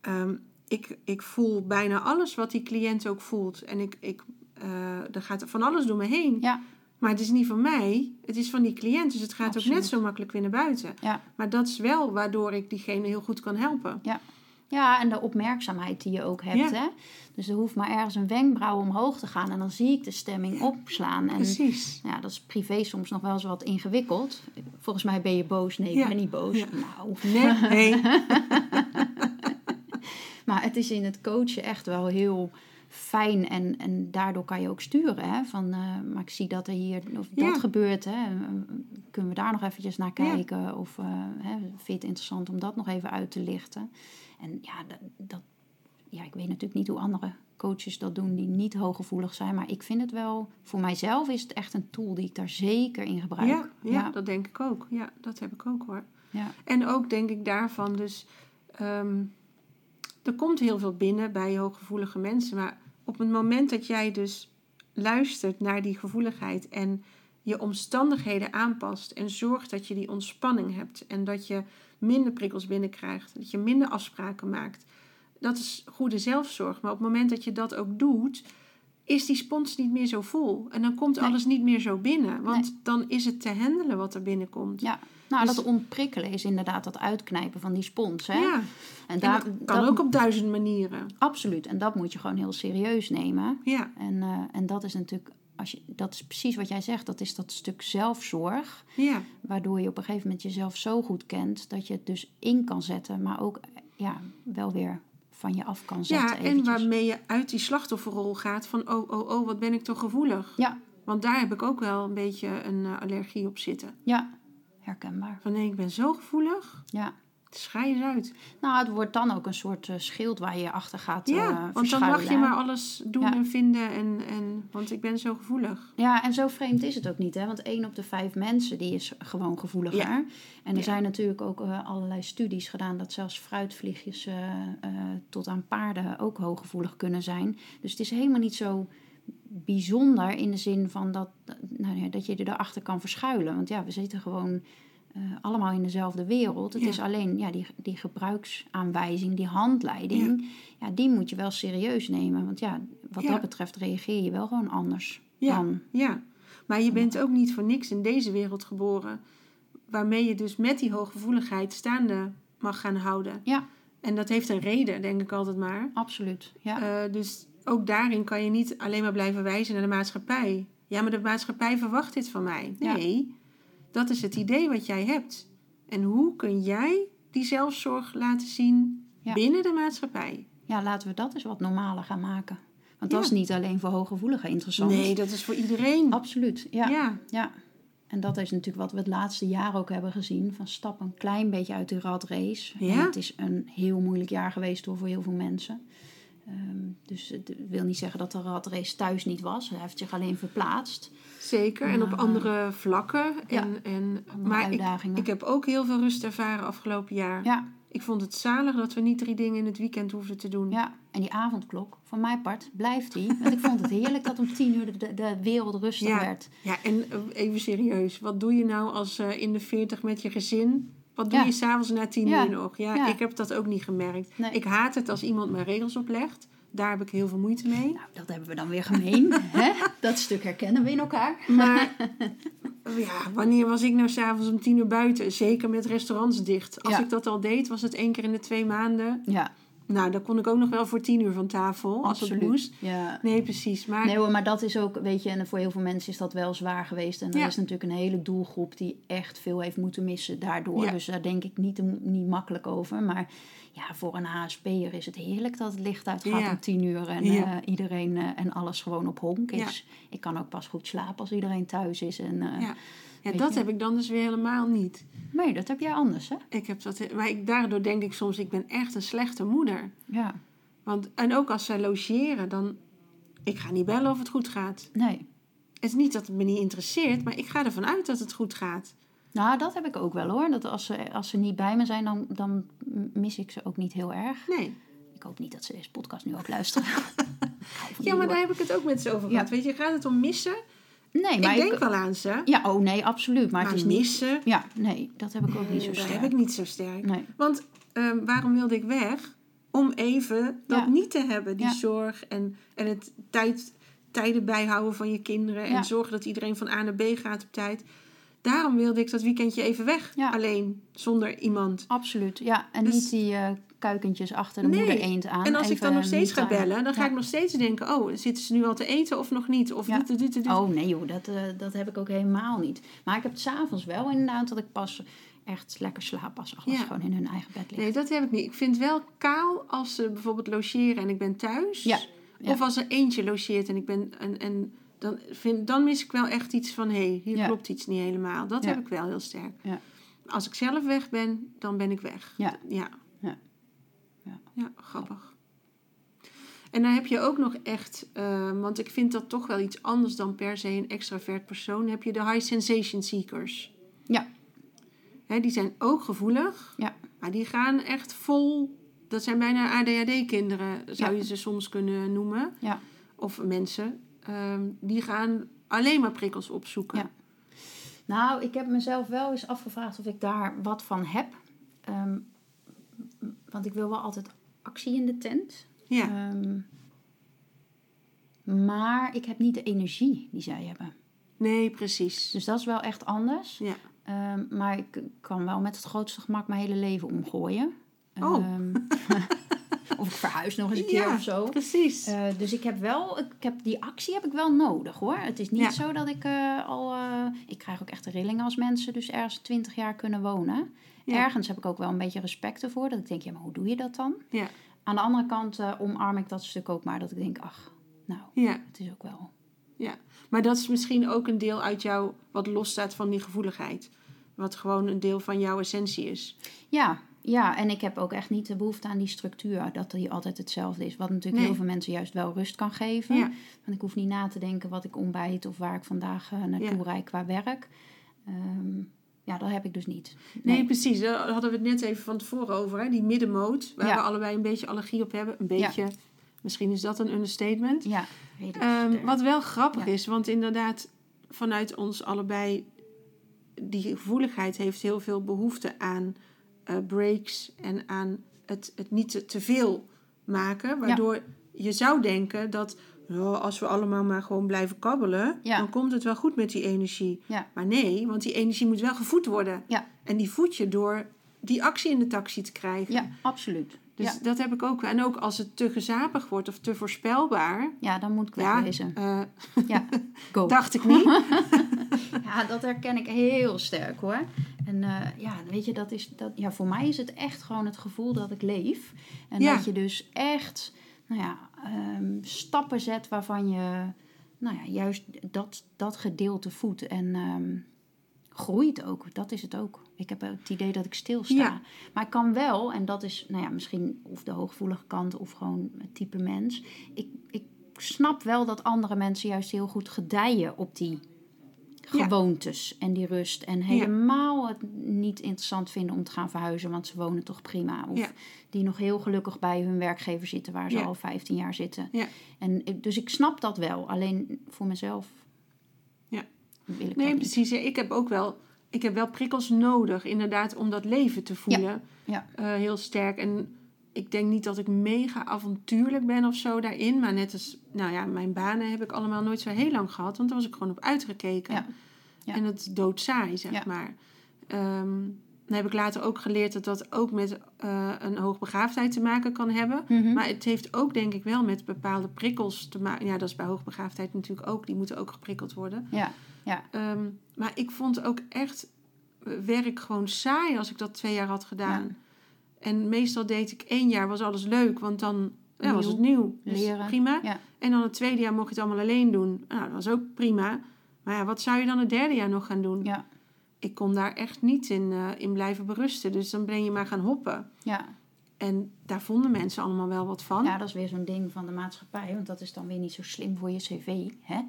Ehm, ik, ik voel bijna alles wat die cliënt ook voelt. En ik, ik, eh, er gaat van alles door me heen. Ja. Maar het is niet van mij, het is van die cliënt. Dus het gaat ook net zo makkelijk weer naar buiten. Ja. Maar dat is wel waardoor ik diegene heel goed kan helpen. Ja, en de opmerkzaamheid die je ook hebt. Ja. Hè? Dus er hoeft maar ergens een wenkbrauw omhoog te gaan en dan zie ik de stemming opslaan. En Precies. ja, dat is privé soms nog wel eens wat ingewikkeld. Volgens mij ben je boos. Nee, ik Ja. ben niet boos. Ja. Nou, Nee, nee. maar het is in het coachen echt wel heel fijn en, en daardoor kan je ook sturen. Hè? Van, eh, maar ik zie dat er hier of dat gebeurt. Hè? Kunnen we daar nog eventjes naar Ja. kijken? Of eh, hè, vind je het interessant om dat nog even uit te lichten? En ja, dat, dat, ja, ik weet natuurlijk niet hoe andere coaches dat doen die niet hooggevoelig zijn. Maar ik vind het wel, voor mijzelf is het echt een tool die ik daar zeker in gebruik. Ja, ja, ja, dat denk ik ook. Ja, dat heb ik ook hoor. ja. En ook denk ik daarvan, dus ehm, er komt heel veel binnen bij hooggevoelige mensen. Maar op het moment dat jij dus luistert naar die gevoeligheid en je omstandigheden aanpast en zorgt dat je die ontspanning hebt en dat je minder prikkels binnenkrijgt, dat je minder afspraken maakt, dat is goede zelfzorg. Maar op het moment dat je dat ook doet, is die spons niet meer zo vol. En dan komt Nee. alles niet meer zo binnen. Want dan is het te handelen wat er binnenkomt. Ja, nou, Dus- dat ontprikkelen is inderdaad dat uitknijpen van die spons. Hè? Ja, en dat kan ook op duizend manieren. Absoluut, en dat moet je gewoon heel serieus nemen. Ja, En, eh, en dat is natuurlijk, als je, dat is precies wat jij zegt, dat is dat stuk zelfzorg. ja, Waardoor je op een gegeven moment jezelf zo goed kent dat je het dus in kan zetten, maar ook ja, wel weer van je af kan zetten. ja en eventjes. waarmee je uit die slachtofferrol gaat van... oh, oh, oh, wat ben ik toch gevoelig. Ja, Want daar heb ik ook wel een beetje een eh, allergie op zitten. ja, herkenbaar. Van nee, ik ben zo gevoelig. Ja. Eens uit. Nou, het wordt dan ook een soort eh, schild waar je achter gaat eh Ja, want dan mag je maar alles doen Ja. en vinden. En, en, want ik ben zo gevoelig. Ja, en zo vreemd is het ook niet, hè? Want één op de vijf mensen die is gewoon gevoeliger. Ja. En er Ja. zijn natuurlijk ook eh, allerlei studies gedaan dat zelfs fruitvliegjes eh, eh, tot aan paarden ook hooggevoelig kunnen zijn. Dus het is helemaal niet zo bijzonder in de zin van dat, nou ja, dat je er erachter kan verschuilen. Want ja, we zitten gewoon eh, allemaal in dezelfde wereld. Het Ja. is alleen ja, die, die gebruiksaanwijzing, die handleiding, ja. die moet je wel serieus nemen. Want ja, wat Ja. dat betreft reageer je wel gewoon anders Ja. dan Ja, maar je bent ook niet voor niks in deze wereld geboren. Waarmee je dus met die hooggevoeligheid staande mag gaan houden. Ja, En dat heeft een reden, denk ik altijd maar. absoluut. Ja, Eh, dus ook daarin kan je niet alleen maar blijven wijzen naar de maatschappij. Ja, maar de maatschappij verwacht dit van mij. Nee, dat is het idee wat jij hebt. En hoe kun jij die zelfzorg laten zien Ja. binnen de maatschappij? ja, laten we dat eens wat normaler gaan maken. Want dat is niet alleen voor hooggevoeligen interessant. Nee, dat is voor iedereen. Absoluut, ja. ja. Ja, En dat is natuurlijk wat we het laatste jaar ook hebben gezien. Van stap een klein beetje uit de ratrace. Ja. Het is een heel moeilijk jaar geweest hoor, voor heel veel mensen. Ehm, dus het wil niet zeggen dat de ratrace thuis niet was. Hij heeft zich alleen verplaatst. Zeker. En op Maar, andere vlakken. ja, En, en, maar ik, ik heb ook heel veel rust ervaren afgelopen jaar. Ja, Ik vond het zalig dat we niet drie dingen in het weekend hoefden te doen. ja, en die avondklok, van mijn part, blijft die. Want ik vond het heerlijk dat om tien uur de, de wereld rustig Ja. werd. Ja, en eh, even serieus. Wat doe je nou als eh, in de 40 met je gezin Wat doe je s'avonds na tien uur nog? Ja, ik heb dat ook niet gemerkt. Ik haat het als iemand me regels oplegt. Daar heb ik heel veel moeite mee. Nou, dat hebben we dan weer gemeen. hè? Dat stuk herkennen we in elkaar. Maar ja, wanneer was ik nou s'avonds om tien uur buiten? Zeker met restaurants dicht. Als ik dat al deed, was het één keer in de twee maanden. Ja. Nou, dan kon ik ook nog wel voor tien uur van tafel, als het moest. Ja. Nee, precies. Maar... Nee hoor, maar dat is ook, weet je, en voor heel veel mensen is dat wel zwaar geweest. En er is natuurlijk een hele doelgroep die echt veel heeft moeten missen daardoor. Dus daar denk ik niet, niet makkelijk over. Maar ja, voor een HSP'er is het heerlijk dat het licht uitgaat om tien uur. En uh, iedereen uh, en alles gewoon op honk is. Ik kan ook pas goed slapen als iedereen thuis is. En, uh, ja, ja dat heb ik dan dus weer helemaal niet. Nee, dat heb jij anders, hè? Ik heb dat, maar ik, daardoor denk ik soms, ik ben echt een slechte moeder. Ja. Want, en ook als zij logeren, dan... Ik ga niet bellen of het goed gaat. Nee. Het is niet dat het me niet interesseert, maar ik ga ervan uit dat het goed gaat. Nou, dat heb ik ook wel hoor. Dat als ze, als ze niet bij me zijn, dan, dan mis ik ze ook niet heel erg. Nee. Ik hoop niet dat ze deze podcast nu ook luisteren. ja, maar daar heb ik het ook met ze over gehad. Weet je, gaat het om missen? Nee, maar ik denk wel aan ze. Ja, oh nee, absoluut. Maar, maar het is missen. Niet, ja, nee, dat heb ik ook niet zo sterk. Dat heb ik niet zo sterk. Nee. Want um, waarom wilde ik weg? Om even dat niet te hebben, die zorg en, en het tijd, tijden bijhouden van je kinderen. En zorgen dat iedereen van A naar B gaat op tijd. Daarom wilde ik dat weekendje even weg. Alleen, zonder iemand. Absoluut, ja. En dus niet die uh, kuikentjes achter de moeder eend aan. En als ik dan nog steeds ga bellen, dan ga ik nog steeds denken... oh, zitten ze nu al te eten of nog niet? Of dit, dit, dit, Oh nee joh, dat, uh, dat heb ik ook helemaal niet. Maar ik heb het s'avonds wel inderdaad dat ik pas echt lekker slaap als alles gewoon in hun eigen bed ligt. Nee, dat heb ik niet. Ik vind wel kaal als ze bijvoorbeeld logeren en ik ben thuis. Ja. Of als er eentje logeert en ik ben... En, en dan, vind, dan mis ik wel echt iets van... hé, hey, hier klopt iets niet helemaal. Dat heb ik wel heel sterk. Ja. Als ik zelf weg ben, dan ben ik weg. Ja. Ja, ja. ja. ja grappig. En dan heb je ook nog echt, uh, want ik vind dat toch wel iets anders dan per se een extravert persoon, heb je de high sensation seekers. Ja. Hè, die zijn ook gevoelig, ja. maar die gaan echt vol. Dat zijn bijna ADHD-kinderen, zou je ze soms kunnen noemen. Ja. Of mensen. Ehm, die gaan alleen maar prikkels opzoeken. Ja. Nou, ik heb mezelf wel eens afgevraagd of ik daar wat van heb. Ehm, want ik wil wel altijd actie in de tent. Ja. Ehm, maar ik heb niet de energie die zij hebben. Nee, precies. Dus dat is wel echt anders. Ja. maar ik kan wel met het grootste gemak mijn hele leven omgooien. Oh. Of ik verhuis nog eens een keer of zo. Precies. Uh, dus ik heb wel, ik heb, die actie heb ik wel nodig hoor. Het is niet zo dat ik uh, al. Uh, ik krijg ook echt rillingen als mensen dus ergens twintig jaar kunnen wonen. Ergens heb ik ook wel een beetje respect ervoor. Dat ik denk, ja, maar hoe doe je dat dan? Ja. Aan de andere kant omarm ik dat stuk ook maar. Dat ik denk, ach, nou, ja. het is ook wel. Ja, maar dat is misschien ook een deel uit jou wat losstaat van die gevoeligheid. Wat gewoon een deel van jouw essentie is. Ja, ja, en ik heb ook echt niet de behoefte aan die structuur, dat die altijd hetzelfde is. Wat natuurlijk heel veel mensen juist wel rust kan geven. Want ik hoef niet na te denken wat ik ontbijt of waar ik vandaag uh, naartoe ja. rijd qua werk. Ehm, ja, dat heb ik dus niet. Nee. precies. Daar hadden we het net even van tevoren over. Hè? Die middenmoot, waar we allebei een beetje allergie op hebben. Een beetje, misschien is dat een understatement. Ja, um, Wat wel grappig is, want inderdaad, vanuit ons allebei... die gevoeligheid heeft heel veel behoefte aan uh, breaks en aan het, het niet te, te veel maken. Waardoor je zou denken dat oh, als we allemaal maar gewoon blijven kabbelen, dan komt het wel goed met die energie. Maar nee, want die energie moet wel gevoed worden. En die voed je door die actie in de taxi te krijgen. Ja, absoluut. Dus dat heb ik ook. En ook als het te gezapig wordt of te voorspelbaar. Ja, dan moet ik wegwezen. Ja, uh, ja go. dacht ik niet. ja, dat herken ik heel sterk hoor. En uh, ja, weet je, dat is, dat, ja, voor mij is het echt gewoon het gevoel dat ik leef. En dat je dus echt nou ja, um, stappen zet waarvan je nou ja, juist dat, dat gedeelte voedt. En um, groeit ook. Dat is het ook. Ik heb het idee dat ik stilsta. Ja. Maar ik kan wel, en dat is nou ja, misschien of de hooggevoelige kant of gewoon het type mens. Ik, ik snap wel dat andere mensen juist heel goed gedijen op die gewoontes en die rust. En helemaal het niet interessant vinden om te gaan verhuizen, want ze wonen toch prima. Of die nog heel gelukkig bij hun werkgever zitten, waar ze al 15 jaar zitten. En, dus ik snap dat wel. Alleen voor mezelf ja. wil ik Nee, precies. Ik heb ook wel ik heb wel prikkels nodig, inderdaad, om dat leven te voelen. Ja. Eh, heel sterk. En ik denk niet dat ik mega avontuurlijk ben of zo daarin. Maar net als, nou ja, mijn banen heb ik allemaal nooit zo heel lang gehad. Want daar was ik gewoon op uitgekeken. Ja. Ja. En het doodsaai, zeg Ja. maar. Ehm, dan heb ik later ook geleerd dat dat ook met eh, een hoogbegaafdheid te maken kan hebben. Mhm. Maar het heeft ook denk ik wel met bepaalde prikkels te maken. Ja, dat is bij hoogbegaafdheid natuurlijk ook. Die moeten ook geprikkeld worden. Ja, ja, Ehm, maar ik vond ook echt werk gewoon saai als ik dat twee jaar had gedaan. Ja. En meestal deed ik één jaar, was alles leuk, want dan ja, was het nieuw. Dus leren. prima. ja. En dan het tweede jaar mocht je het allemaal alleen doen. Nou, dat was ook prima. Maar ja, wat zou je dan het derde jaar nog gaan doen? ja, Ik kon daar echt niet in, eh, in blijven berusten. Dus dan ben je maar gaan hoppen. ja. En daar vonden mensen allemaal wel wat van. ja, dat is weer zo'n ding van de maatschappij. Want dat is dan weer niet zo slim voor je cv, hè?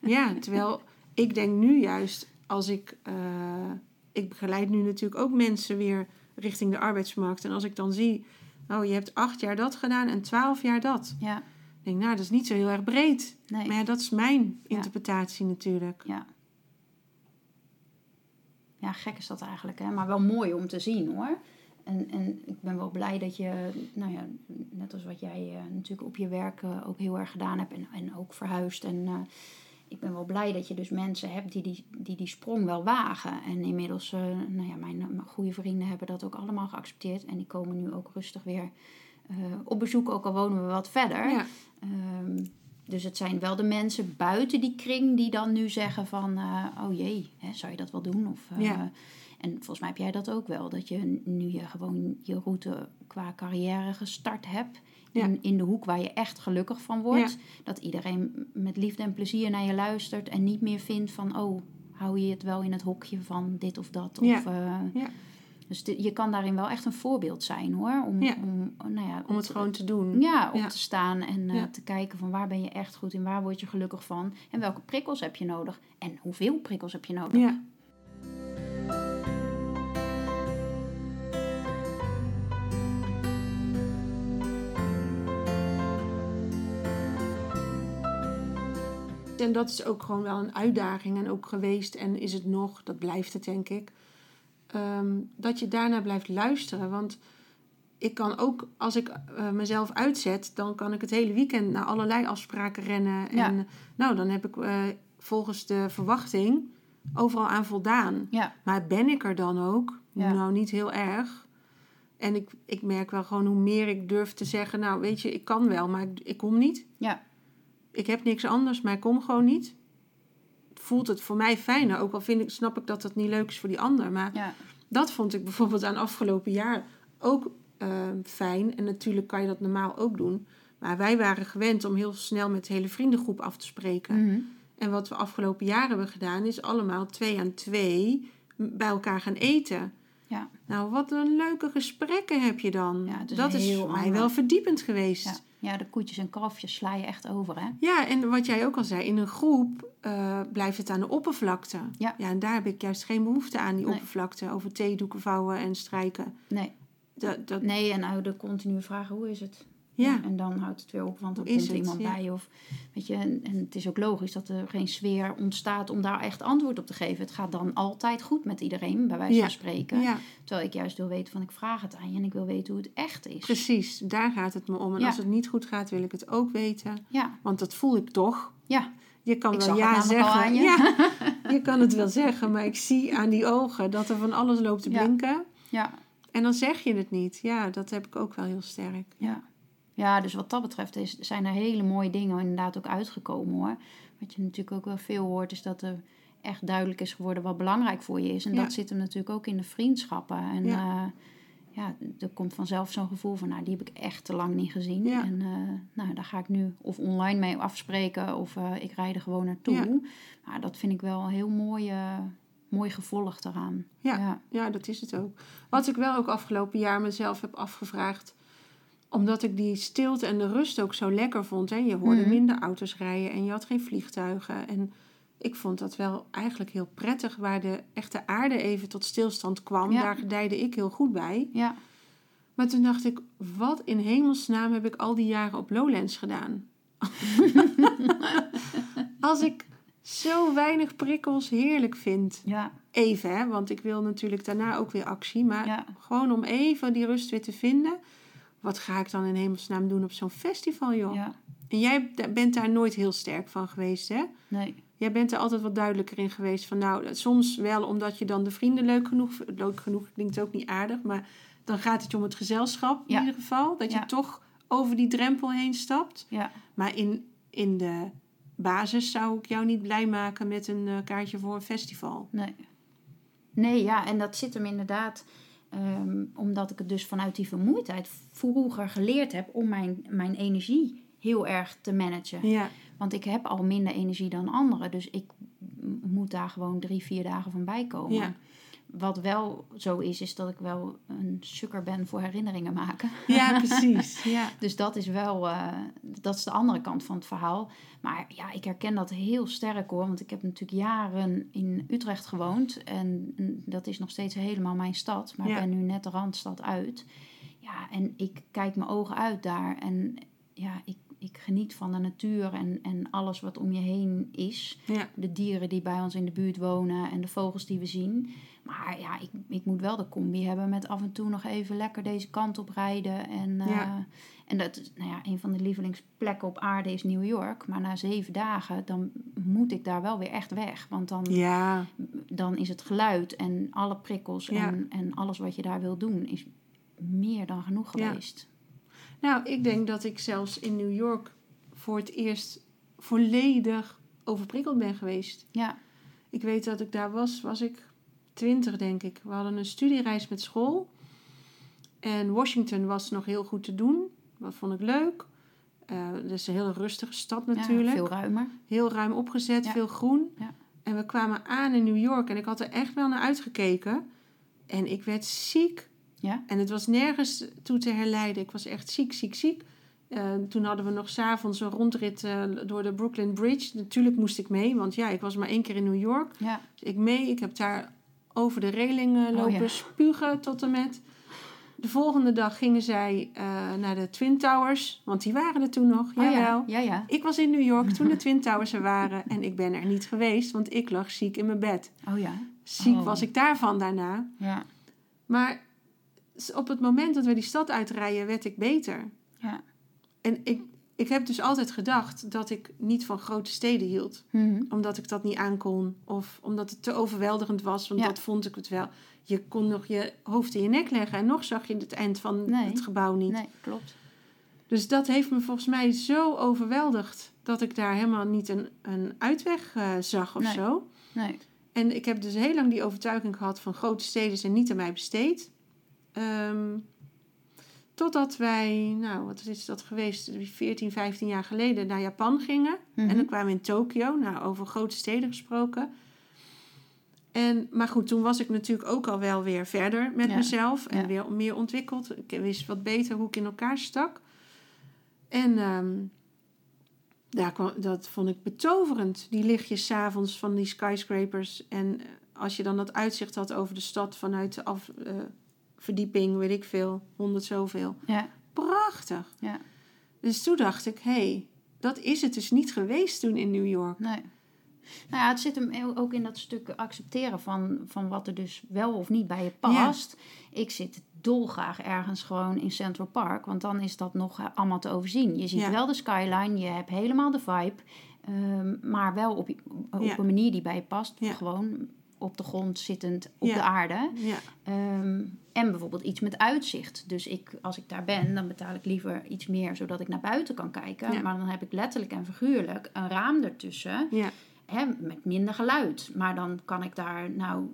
Ja, terwijl ik denk nu juist, als ik... eh, ik begeleid nu natuurlijk ook mensen weer richting de arbeidsmarkt. En als ik dan zie, oh, je hebt acht jaar dat gedaan en twaalf jaar dat. Ja, Dan denk ik, nou, dat is niet zo heel erg breed. nee. Maar ja, dat is mijn Ja. interpretatie natuurlijk. Ja. Ja, gek is dat eigenlijk, hè? maar wel mooi om te zien hoor. En, en ik ben wel blij dat je, nou ja, net als wat jij eh, natuurlijk op je werk eh, ook heel erg gedaan hebt en, en ook verhuisd. En ik ben wel blij dat je dus mensen hebt die die, die, die sprong wel wagen. En inmiddels, eh, nou ja, mijn, mijn goede vrienden hebben dat ook allemaal geaccepteerd. En die komen nu ook rustig weer eh, op bezoek, ook al wonen we wat verder. Ja, Ehm, dus het zijn wel de mensen buiten die kring die dan nu zeggen van... eh, oh jee, hè, zou je dat wel doen? Of, Ja. En volgens mij heb jij dat ook wel. Dat je nu je gewoon je route qua carrière gestart hebt. Ja. In, in de hoek waar je echt gelukkig van wordt. Dat iedereen met liefde en plezier naar je luistert. En niet meer vindt van... Oh, hou je het wel in het hokje van dit of dat? Of, eh, Ja. Dus je kan daarin wel echt een voorbeeld zijn hoor. Om, Ja. om, nou ja, om het gewoon te doen. ja, op Ja. te staan en eh, te kijken van waar ben je echt goed in, waar word je gelukkig van en welke prikkels heb je nodig en hoeveel prikkels heb je nodig. En dat is ook gewoon wel een uitdaging en ook geweest en is het nog, dat blijft het denk ik. Ehm, dat je daarna blijft luisteren. Want ik kan ook, als ik eh, mezelf uitzet, dan kan ik het hele weekend naar allerlei afspraken rennen. Ja. En nou, dan heb ik eh, volgens de verwachting overal aan voldaan. Ja, Maar ben ik er dan ook? Ja. Nou, niet heel erg. En ik, ik merk wel gewoon hoe meer ik durf te zeggen... nou, weet je, ik kan wel, maar ik, ik kom niet. ja, Ik heb niks anders, maar ik kom gewoon niet. Voelt het voor mij fijner. Ook al vind ik, snap ik dat dat niet leuk is voor die ander. Maar ja, dat vond ik bijvoorbeeld aan afgelopen jaar ook eh, fijn. En natuurlijk kan je dat normaal ook doen. Maar wij waren gewend om heel snel met de hele vriendengroep af te spreken. Mhm. En wat we afgelopen jaren hebben gedaan, is allemaal twee aan twee bij elkaar gaan eten. Ja, Nou, wat een leuke gesprekken heb je dan. Ja, is dat is voor mij wel verdiepend geweest. ja. Ja, de koetjes en kalfjes sla je echt over, hè? Ja, en wat jij ook al zei, in een groep eh, blijft het aan de oppervlakte. Ja. ja, en daar heb ik juist geen behoefte aan, die Nee. oppervlakte. Over theedoeken vouwen en strijken. Nee, Dat, dat, nee en nou de continue vragen, hoe is het? Ja, En dan houdt het weer op, want er is komt het? iemand Ja. bij. Of, weet je, en, en het is ook logisch dat er geen sfeer ontstaat om daar echt antwoord op te geven. Het gaat dan altijd goed met iedereen, bij wijze Ja. van spreken. ja, Terwijl ik juist wil weten van ik vraag het aan je en ik wil weten hoe het echt is. precies. Daar gaat het me om. En als het niet goed gaat, wil ik het ook weten. Ja, Want dat voel ik toch. ja, Je kan Ik wel ja zeggen. je. Ja, je kan het wel zeggen, maar ik zie aan die ogen dat er van alles loopt te blinken. ja, En dan zeg je het niet. Ja, dat heb ik ook wel heel sterk. ja. Ja, dus wat dat betreft is, zijn er hele mooie dingen inderdaad ook uitgekomen hoor. Wat je natuurlijk ook wel veel hoort is dat er echt duidelijk is geworden wat belangrijk voor je is. En Ja. dat zit hem natuurlijk ook in de vriendschappen. En Ja. ja, ja er komt vanzelf zo'n gevoel van, nou die heb ik echt te lang niet gezien. Ja. En eh, nou, daar ga ik nu of online mee afspreken of eh, ik rijd er gewoon naartoe. Maar dat vind ik wel een heel mooi, eh, mooi gevolg eraan. Ja. ja. Ja, dat is het ook. Wat ik wel ook afgelopen jaar mezelf heb afgevraagd. Omdat ik die stilte en de rust ook zo lekker vond. Hè? Je hoorde Mhm. minder auto's rijden en je had geen vliegtuigen. En ik vond dat wel eigenlijk heel prettig. Waar de echte aarde even tot stilstand kwam. Ja. Daar gedijde ik heel goed bij. ja. Maar toen dacht ik, wat in hemelsnaam heb ik al die jaren op Lowlands gedaan? Als ik zo weinig prikkels heerlijk vind. ja. even, hè, want ik wil natuurlijk daarna ook weer actie. Maar gewoon om even die rust weer te vinden. Wat ga ik dan in hemelsnaam doen op zo'n festival, joh? Ja. En jij bent daar nooit heel sterk van geweest, hè? Nee. Jij bent er altijd wat duidelijker in geweest. Van nou, soms wel omdat je dan de vrienden leuk genoeg... Leuk genoeg klinkt ook niet aardig, maar dan gaat het je om het gezelschap in ieder geval. Dat je toch over die drempel heen stapt. Ja. Maar in, in de basis zou ik jou niet blij maken met een uh, kaartje voor een festival. Nee. Nee, ja, en dat zit hem inderdaad... Um, omdat ik het dus vanuit die vermoeidheid vroeger geleerd heb om mijn, mijn energie heel erg te managen. Ja. Want ik heb al minder energie dan anderen. Dus ik moet daar gewoon drie, vier dagen van bij komen. Ja. Wat wel zo is, is dat ik wel een sukker ben voor herinneringen maken. Ja, precies. Ja. dus dat is wel, uh, dat is de andere kant van het verhaal. Maar ja, ik herken dat heel sterk hoor. Want ik heb natuurlijk jaren in Utrecht gewoond. En dat is nog steeds helemaal mijn stad. Maar ik ben nu net de Randstad uit. Ja, en ik kijk mijn ogen uit daar. En ja, ik ik geniet van de natuur en, en alles wat om je heen is. Ja. De dieren die bij ons in de buurt wonen en de vogels die we zien. Maar ja, ik, ik moet wel de combi hebben met af en toe nog even lekker deze kant op rijden. En, ja. uh, en dat, nou ja, een van de lievelingsplekken op aarde is New York. Maar na zeven dagen, dan moet ik daar wel weer echt weg. Want dan, ja. dan is het geluid en alle prikkels en, en alles wat je daar wil doen, is meer dan genoeg geweest. Nou, ik denk dat ik zelfs in New York voor het eerst volledig overprikkeld ben geweest. Ja. Ik weet dat ik daar was, was ik twintig denk ik. We hadden een studiereis met school. En Washington was nog heel goed te doen. Dat vond ik leuk. Uh, dat is een hele rustige stad natuurlijk. Ja, veel ruimer. Heel ruim opgezet, veel groen. Ja. En we kwamen aan in New York en ik had er echt wel naar uitgekeken. En ik werd ziek ja? En het was nergens toe te herleiden. Ik was echt ziek, ziek, ziek. Uh, toen hadden we nog s'avonds een rondrit uh, door de Brooklyn Bridge. Natuurlijk moest ik mee, want ja, ik was maar één keer in New York. Ja. Dus ik mee. Ik heb daar over de reling uh, lopen oh, ja. spugen tot en met. De volgende dag gingen zij naar de Twin Towers, want die waren er toen nog. Oh, Jawel. Ja. Ja, ja. Ik was in New York toen de Twin Towers er waren en ik ben er niet geweest, want ik lag ziek in mijn bed. Oh ja. Ziek oh. was ik daarvan daarna. Ja. Maar op het moment dat we die stad uitrijden, werd ik beter. Ja. En ik, ik heb dus altijd gedacht dat ik niet van grote steden hield. Mm-hmm. Omdat ik dat niet aankon. Of omdat het te overweldigend was. Want Ja. dat vond ik het wel. Je kon nog je hoofd in je nek leggen. En nog zag je het eind van Nee. het gebouw niet. Nee, klopt. Dus dat heeft me volgens mij zo overweldigd. Dat ik daar helemaal niet een, een uitweg eh, zag of Nee. zo. Nee. En ik heb dus heel lang die overtuiging gehad van grote steden zijn niet aan mij besteed. Ehm, totdat wij, nou wat is dat geweest, 14, 15 jaar geleden naar Japan gingen. Mhm. En dan kwamen we in Tokio, nou over grote steden gesproken. En, maar goed, toen was ik natuurlijk ook al wel weer verder met Ja, mezelf. En ja. weer meer ontwikkeld. Ik wist wat beter hoe ik in elkaar stak. En ehm, daar kwam, dat vond ik betoverend. Die lichtjes s'avonds van die skyscrapers. En eh, als je dan dat uitzicht had over de stad vanuit de af, eh, verdieping, weet ik veel, honderd zoveel. Ja. Prachtig. Ja. Dus toen dacht ik, hé, hey, dat is het dus niet geweest toen in New York. Nee. Nou ja, het zit hem ook in dat stuk accepteren van, van wat er dus wel of niet bij je past. Ik zit dolgraag ergens gewoon in Central Park, want dan is dat nog eh, allemaal te overzien. Je ziet Ja. wel de skyline, je hebt helemaal de vibe, ehm, maar wel op, op Ja. een manier die bij je past. Ja. Gewoon op de grond zittend op Ja. de aarde. Ja, Ehm, en bijvoorbeeld iets met uitzicht. Dus ik, als ik daar ben, dan betaal ik liever iets meer zodat ik naar buiten kan kijken. Ja. Maar dan heb ik letterlijk en figuurlijk een raam ertussen. Hè, met minder geluid. Maar dan kan ik daar nou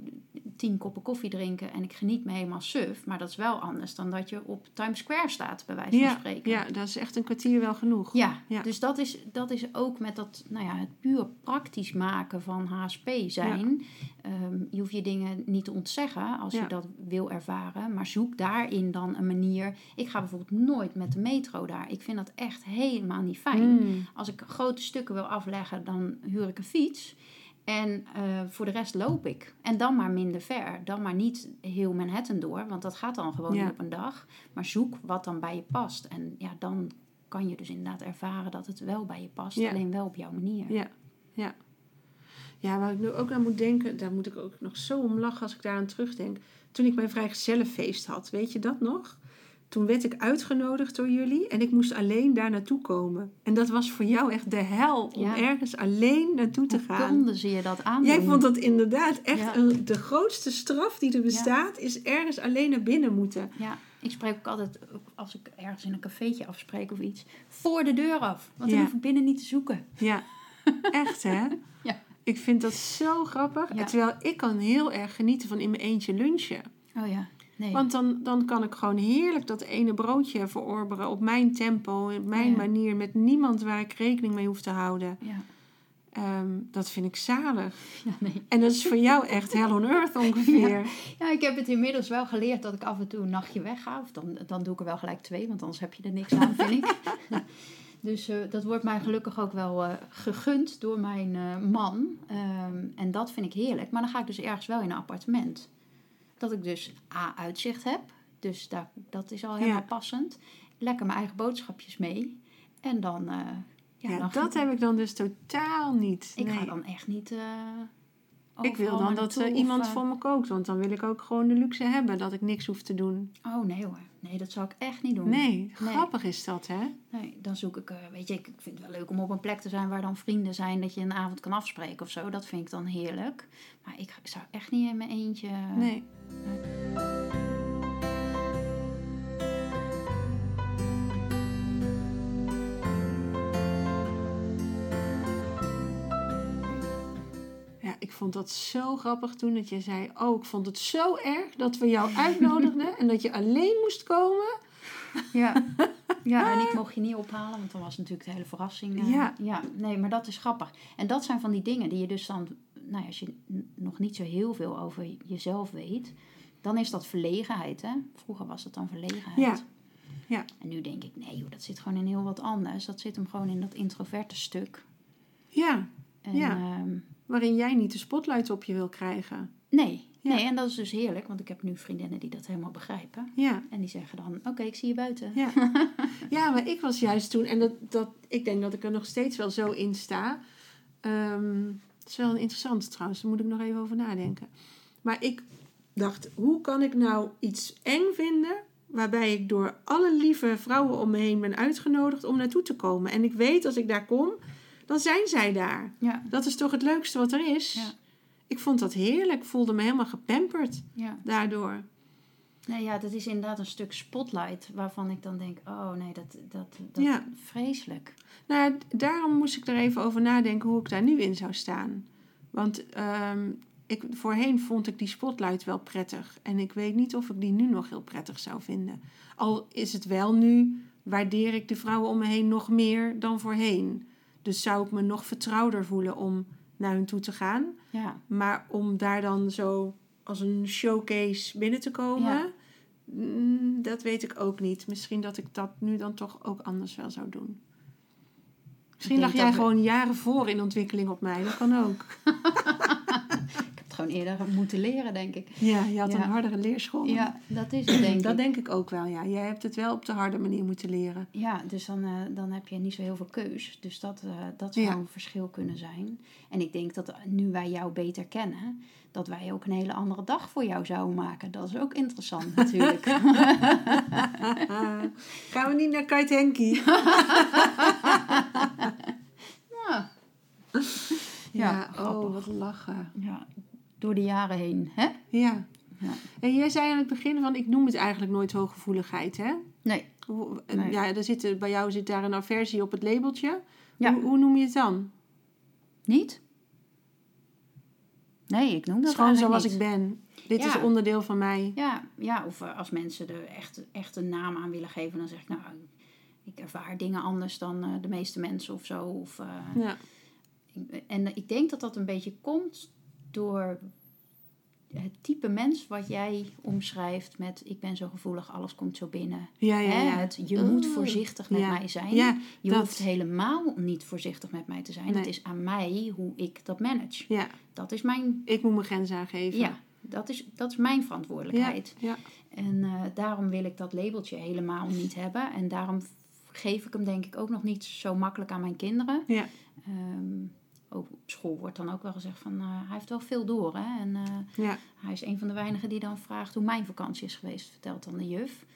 tien koppen koffie drinken en ik geniet me helemaal suf. Maar dat is wel anders dan dat je op Times Square staat, bij wijze van ja, spreken. ja, dat is echt een kwartier wel genoeg. Ja, Ja. dus dat is, dat is ook met dat, nou ja, het puur praktisch maken van HSP zijn. Ehm, je hoeft je dingen niet te ontzeggen als je dat wil ervaren. Maar zoek daarin dan een manier. Ik ga bijvoorbeeld nooit met de metro daar. Ik vind dat echt helemaal niet fijn. Mm. Als ik grote stukken wil afleggen, dan huur ik een fiets. En eh, voor de rest loop ik. En dan maar minder ver. Dan maar niet heel Manhattan door, want dat gaat dan gewoon Ja. niet op een dag. Maar zoek wat dan bij je past. En ja, dan kan je dus inderdaad ervaren dat het wel bij je past. Ja. Alleen wel op jouw manier. Ja, ja. Ja, waar ik nu ook aan moet denken, daar moet ik ook nog zo om lachen als ik daaraan terugdenk. Toen ik mijn vrijgezellenfeest had, weet je dat nog? Toen werd ik uitgenodigd door jullie en ik moest alleen daar naartoe komen. En dat was voor jou echt de hel om Ja. ergens alleen naartoe te Hoe gaan. konden ze je dat aan? Jij vond dat inderdaad echt Ja. een, de grootste straf die er bestaat, is ergens alleen naar binnen moeten. Ja, ik spreek ook altijd, als ik ergens in een cafeetje afspreek of iets, voor de deur af. Want dan hoef ik binnen niet te zoeken. Ja, echt hè? Ja. Ik vind dat zo grappig. Terwijl ik kan heel erg genieten van in mijn eentje lunchen. Oh ja, nee. Want dan, dan kan ik gewoon heerlijk dat ene broodje verorberen op mijn tempo, op mijn Ja. manier, met niemand waar ik rekening mee hoef te houden. ja. Ehm, dat vind ik zalig. Ja, nee. En dat is voor jou echt hell on earth ongeveer. ja, ik heb het inmiddels wel geleerd dat ik af en toe een nachtje wegga. Of dan, dan doe ik er wel gelijk twee, want anders heb je er niks aan, vind ik. Dus eh, dat wordt mij gelukkig ook wel eh, gegund door mijn eh, man. Ehm, en dat vind ik heerlijk. Maar dan ga ik dus ergens wel in een appartement. Dat ik dus A, uitzicht heb. Dus daar, dat is al helemaal Ja. passend. Lekker mijn eigen boodschapjes mee. En dan... eh, ja, dat heb ik dan dus totaal niet. Ik ga dan echt niet... eh, Ik wil dan dat of, iemand eh, voor me kookt, want dan wil ik ook gewoon de luxe hebben dat ik niks hoef te doen. Oh nee hoor. Nee, dat zou ik echt niet doen. Nee, grappig is dat, hè? Nee, dan zoek ik, eh, weet je, ik vind het wel leuk om op een plek te zijn waar dan vrienden zijn, dat je een avond kan afspreken of zo. Dat vind ik dan heerlijk. Maar ik, ik zou echt niet in mijn eentje. Nee. Ja, vond dat zo grappig toen dat je zei: Oh, ik vond het zo erg dat we jou uitnodigden en dat je alleen moest komen. Ja. ja, en ik mocht je niet ophalen, want dan was natuurlijk de hele verrassing. eh, Ja. ja, nee, maar dat is grappig. En dat zijn van die dingen die je dus dan, nou ja, als je nog niet zo heel veel over jezelf weet, dan is dat verlegenheid, hè? Vroeger was het dan verlegenheid. Ja. Ja. En nu denk ik, nee joh, dat zit gewoon in heel wat anders. Dat zit hem gewoon in dat introverte stuk. Ja, En, Ja. ehm, waarin jij niet de spotlight op je wil krijgen. Nee, Ja. nee, en dat is dus heerlijk, want ik heb nu vriendinnen die dat helemaal begrijpen. Ja. En die zeggen dan, oké, ik zie je buiten. Ja. ja, maar ik was juist toen, en dat, dat, ik denk dat ik er nog steeds wel zo in sta. Ehm, het is wel een interessant trouwens, daar moet ik nog even over nadenken. Maar ik dacht, hoe kan ik nou iets eng vinden waarbij ik door alle lieve vrouwen om me heen ben uitgenodigd om naartoe te komen? En ik weet als ik daar kom, dan zijn zij daar. Ja, Dat is toch het leukste wat er is? Ja. Ik vond dat heerlijk, ik voelde me helemaal gepamperd ja. daardoor. Nee, ja, dat is inderdaad een stuk spotlight waarvan ik dan denk, oh nee, dat, dat, dat Ja. vreselijk. Nou, daarom moest ik er even over nadenken hoe ik daar nu in zou staan. Want ehm, ik, voorheen vond ik die spotlight wel prettig. En ik weet niet of ik die nu nog heel prettig zou vinden. Al is het wel nu, waardeer ik de vrouwen om me heen nog meer dan voorheen. Dus zou ik me nog vertrouwder voelen om naar hun toe te gaan. Ja, Maar om daar dan zo als een showcase binnen te komen, Ja. mm, dat weet ik ook niet. Misschien dat ik dat nu dan toch ook anders wel zou doen. Misschien lag jij we- gewoon jaren voor in ontwikkeling op mij. Dat kan ook. gewoon eerder moeten leren, denk ik. Ja, je had Ja. een hardere leerschool. Ja, dat is het, denk dat ik. denk ik ook wel, ja. Jij hebt het wel op de harde manier moeten leren. Ja, dus dan, eh, dan heb je niet zo heel veel keus. Dus dat, eh, dat zou Ja. een verschil kunnen zijn. En ik denk dat nu wij jou beter kennen, dat wij ook een hele andere dag voor jou zouden maken. Dat is ook interessant natuurlijk. Gaan we niet naar Kite Henkie? Ja, Ja, oh, wat lachen. ja, door de jaren heen, hè? Ja. Ja. En jij zei aan het begin van, ik noem het eigenlijk nooit hooggevoeligheid, hè? Nee. Ja, er zit, bij jou zit daar een aversie op het labeltje. Ja. Hoe, hoe noem je het dan? Niet? Nee, ik noem dat gewoon zoals ik ben. Dit Ja. is onderdeel van mij. Ja, ja, of eh, als mensen er echt, echt een naam aan willen geven, dan zeg ik, nou, ik ervaar dingen anders dan eh, de meeste mensen of zo. Of, eh, Ja. en ik denk dat dat een beetje komt door het type mens wat jij omschrijft met ik ben zo gevoelig, alles komt zo binnen. Ja, ja. Het, je moet Oh. voorzichtig met mij zijn. Je dat. hoeft helemaal niet voorzichtig met mij te zijn. Nee. Het is aan mij hoe ik dat manage. Ja, Dat is mijn, ik moet mijn grens aangeven. ja, dat is, dat is mijn verantwoordelijkheid. Ja. En eh, daarom wil ik dat labeltje helemaal niet hebben. En daarom geef ik hem denk ik ook nog niet zo makkelijk aan mijn kinderen. Ja. Ehm, ook op school wordt dan ook wel gezegd van hij heeft wel veel door. Hè? En ja. hij is een van de weinigen die dan vraagt hoe mijn vakantie is geweest, vertelt dan de juf.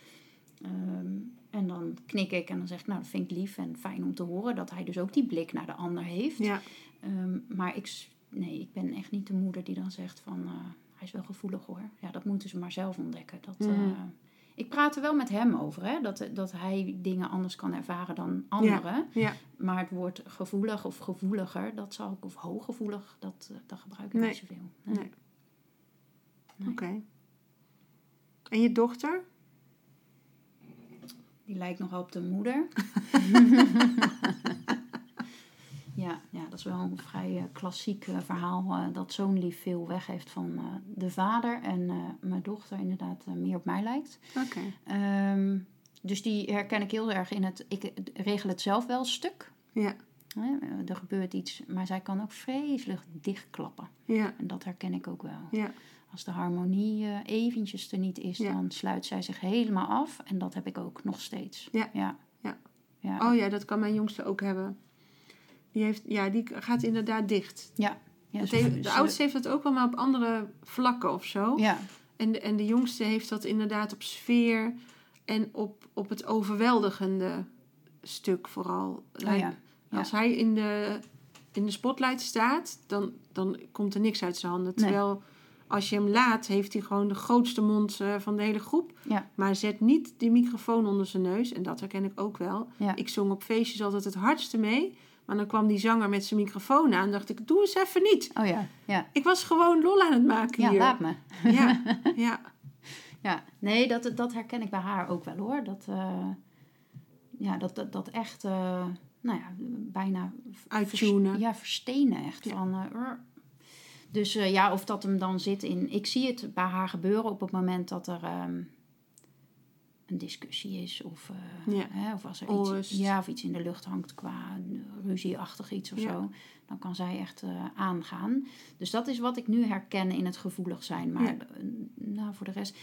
Ehm, en dan knik ik en dan zeg ik, nou dat vind ik lief en fijn om te horen dat hij dus ook die blik naar de ander heeft. Ja. Ehm, maar ik, nee, ik ben echt niet de moeder die dan zegt van hij is wel gevoelig hoor. Ja, dat moeten ze maar zelf ontdekken. Dat, Mhm. Ik praat er wel met hem over, hè? Dat, dat hij dingen anders kan ervaren dan anderen. Ja. Maar het woord gevoelig of gevoeliger, dat zal ik, of hooggevoelig, dat, eh, dat gebruik ik Nee. niet zoveel. Nee. Nee. Nee. Oké. En je dochter? Die lijkt nogal op de moeder. ja, ja, dat is wel een vrij eh, klassiek eh, verhaal. eh, dat zo'n lief veel weg heeft van de vader. En mijn dochter inderdaad meer op mij lijkt. Oké. Ehm, dus die herken ik heel erg in het... Ik regel het zelf wel stuk. Ja. Er gebeurt iets, maar zij kan ook vreselijk dichtklappen. Ja. En dat herken ik ook wel. Ja. Als de harmonie eventjes er niet is, Ja. dan sluit zij zich helemaal af. En dat heb ik ook nog steeds. Ja. Ja. Ja. Oh ja, dat kan mijn jongste ook hebben. Die, heeft, ja, die gaat inderdaad dicht. ja. ja heeft- de oudste heeft dat ook wel, maar op andere vlakken of zo. Ja. En, de, en de jongste heeft dat inderdaad op sfeer en op, op het overweldigende stuk vooral. Oh ja. Ja. Als hij in de, in de spotlight staat, dan, dan komt er niks uit zijn handen. Nee. Terwijl als je hem laat, heeft hij gewoon de grootste mond eh, van de hele groep. Ja. Maar zet niet die microfoon onder zijn neus. En dat herken ik ook wel. Ja. Ik zong op feestjes altijd het hardste mee. Maar dan kwam die zanger met zijn microfoon aan. dacht ik, doe eens even niet. Oh ja. Ja. Ik was gewoon lol aan het maken Ja, hier. laat me. Ja, ja. Ja, nee, dat, dat herken ik bij haar ook wel hoor. Dat, eh, ja, dat, dat, dat echt, eh, nou ja, bijna... Uittunen. vers- ja, verstenen echt. Ja. Van, eh, dus ja, of dat hem dan zit in... Ik zie het bij haar gebeuren op het moment dat er ehm, een discussie is. Of, eh, Ja. hè, of als er iets, ja, of iets in de lucht hangt qua ruzieachtig iets of Ja. zo. Dan kan zij echt eh, aangaan. Dus dat is wat ik nu herken in het gevoelig zijn. Maar Ja. eh, nou, voor de rest...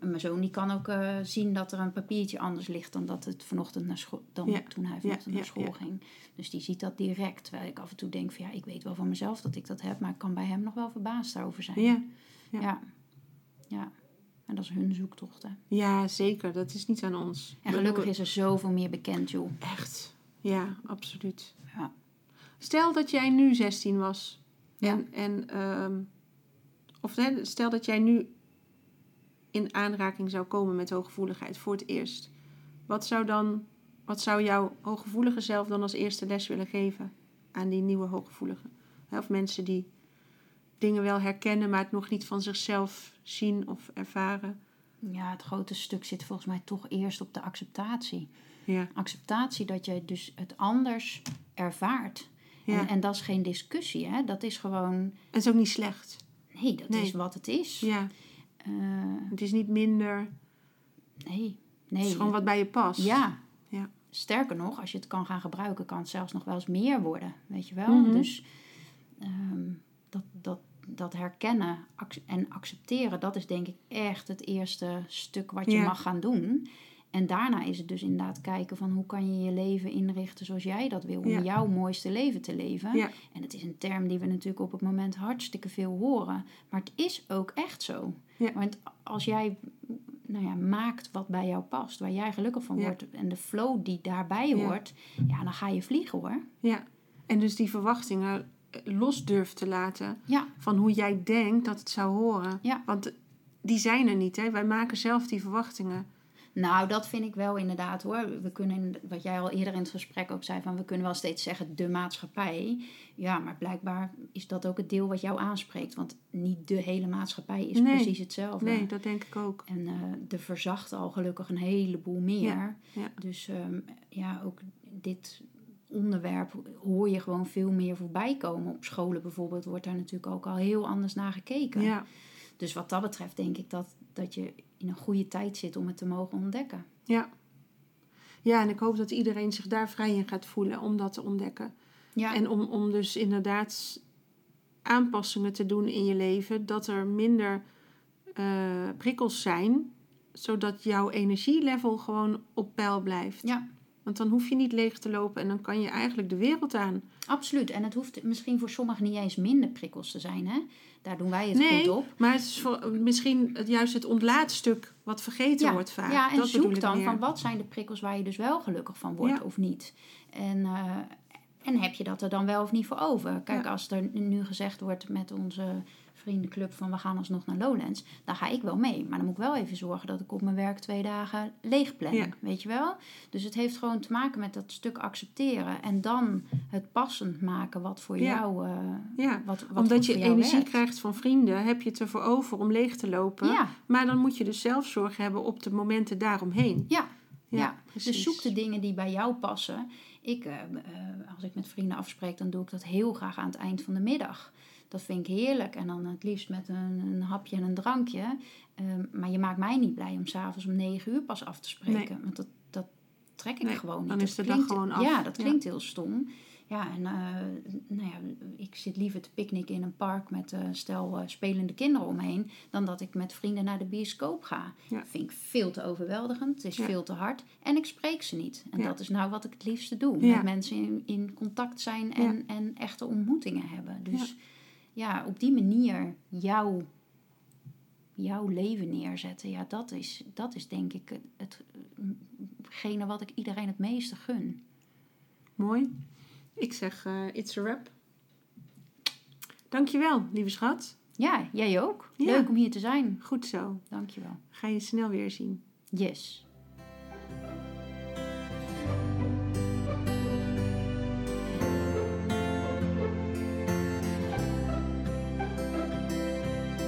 mijn zoon die kan ook zien dat er een papiertje anders ligt... dan, dat het vanochtend naar school, dan toen hij vanochtend naar school ging. Dus die ziet dat direct. Terwijl ik af en toe denk van... ja, ik weet wel van mezelf dat ik dat heb... maar ik kan bij hem nog wel verbaasd daarover zijn. Ja. Ja. Ja. En dat is hun zoektocht, hè. ja, zeker. Dat is niet aan ons. En gelukkig is er zoveel meer bekend, joh. Echt. Ja, absoluut. Ja. Stel dat jij nu 16 was. Ja. En, en ehm, of stel dat jij nu in aanraking zou komen met hooggevoeligheid voor het eerst. Wat zou dan, wat zou jouw hooggevoelige zelf dan als eerste les willen geven aan die nieuwe hooggevoelige? Hè, Of mensen die dingen wel herkennen, maar het nog niet van zichzelf zien of ervaren. Ja, het grote stuk zit volgens mij toch eerst op de acceptatie. Ja, Acceptatie dat je dus het anders ervaart. ja. En, en dat is geen discussie, hè. Dat is gewoon... En het is ook niet slecht. Nee, dat Nee. is wat het is. Ja, Eh, het is niet minder. nee, Het nee. is gewoon wat bij je past. Ja. Ja. Sterker nog, als je het kan gaan gebruiken, kan het zelfs nog wel eens meer worden. Weet je wel? Mhm. Dus ehm, dat, dat, dat herkennen en accepteren, dat is denk ik echt het eerste stuk wat je Ja. mag gaan doen. En daarna is het dus inderdaad kijken van hoe kan je je leven inrichten zoals jij dat wil. Om Ja. jouw mooiste leven te leven. Ja. En het is een term die we natuurlijk op het moment hartstikke veel horen. Maar het is ook echt zo. Want als jij nou ja, maakt wat bij jou past, waar jij gelukkig van wordt en de flow die daarbij hoort, ja, dan ga je vliegen hoor. Ja, en dus die verwachtingen los durft te laten Ja, van hoe jij denkt dat het zou horen. Ja. Want die zijn er niet, hè? Wij maken zelf die verwachtingen. nou dat vind ik wel inderdaad hoor. We kunnen, wat jij al eerder in het gesprek ook zei, van we kunnen wel steeds zeggen de maatschappij. Ja, maar blijkbaar is dat ook het deel wat jou aanspreekt. Want niet de hele maatschappij is Nee. precies hetzelfde. Nee, dat denk ik ook. En eh er verzacht al gelukkig een heleboel meer. Ja, ja. Dus ehm, ja, ook dit onderwerp hoor je gewoon veel meer voorbij komen. Op scholen bijvoorbeeld wordt daar natuurlijk ook al heel anders naar gekeken. Ja, Dus wat dat betreft denk ik dat, dat je in een goede tijd zit om het te mogen ontdekken. ja. Ja, en ik hoop dat iedereen zich daar vrij in gaat voelen om dat te ontdekken. Ja, En om, om dus inderdaad aanpassingen te doen in je leven, dat er minder eh, prikkels zijn, zodat jouw energielevel gewoon op peil blijft. ja, Want dan hoef je niet leeg te lopen en dan kan je eigenlijk de wereld aan. Absoluut. En het hoeft misschien voor sommigen niet eens minder prikkels te zijn. Hè? Daar doen wij het goed op. Maar het is voor, misschien juist het ontlaatstuk wat vergeten wordt vaak. Ja, en dat zoek dan van wat zijn de prikkels waar je dus wel gelukkig van wordt of niet. En, uh, en heb je dat er dan wel of niet voor over? Kijk, als er nu gezegd wordt met onze vriendenclub van we gaan alsnog naar Lowlands, dan ga ik wel mee. Maar dan moet ik wel even zorgen dat ik op mijn werk twee dagen leeg plan. Weet je wel? Dus het heeft gewoon te maken met dat stuk accepteren en dan het passend maken wat voor jou. Uh, ja, wat, wat omdat je energie krijgt van vrienden, heb je het ervoor over om leeg te lopen. Ja. Maar dan moet je dus zelf zorg hebben op de momenten daaromheen. Ja, ja, dus zoek de dingen die bij jou passen. Ik, uh, als ik met vrienden afspreek, dan doe ik dat heel graag aan het eind van de middag. Dat vind ik heerlijk. En dan het liefst met een, een hapje en een drankje. Ehm, maar je maakt mij niet blij om s'avonds om negen uur pas af te spreken. Want dat, dat trek ik gewoon niet. Dan is de dag gewoon af. Ja, dat klinkt heel stom. Ja, en uh, nou ja, ik zit liever te picknicken in een park met uh, stel uh, spelende kinderen omheen, dan dat ik met vrienden naar de bioscoop ga. Ja. vind ik veel te overweldigend, het is veel te hard en ik spreek ze niet. En dat is nou wat ik het liefste doe, met mensen in, in contact zijn en, en echte ontmoetingen hebben. Dus ja, op die manier jouw, jouw leven neerzetten, ja, dat is, dat is denk ik het, hetgene wat ik iedereen het meeste gun. Mooi. Ik zeg, uh, it's a wrap. Dankjewel, lieve schat. Ja, jij ook. Leuk om hier te zijn. Goed zo. Dankjewel. Ga je snel weer zien. Yes.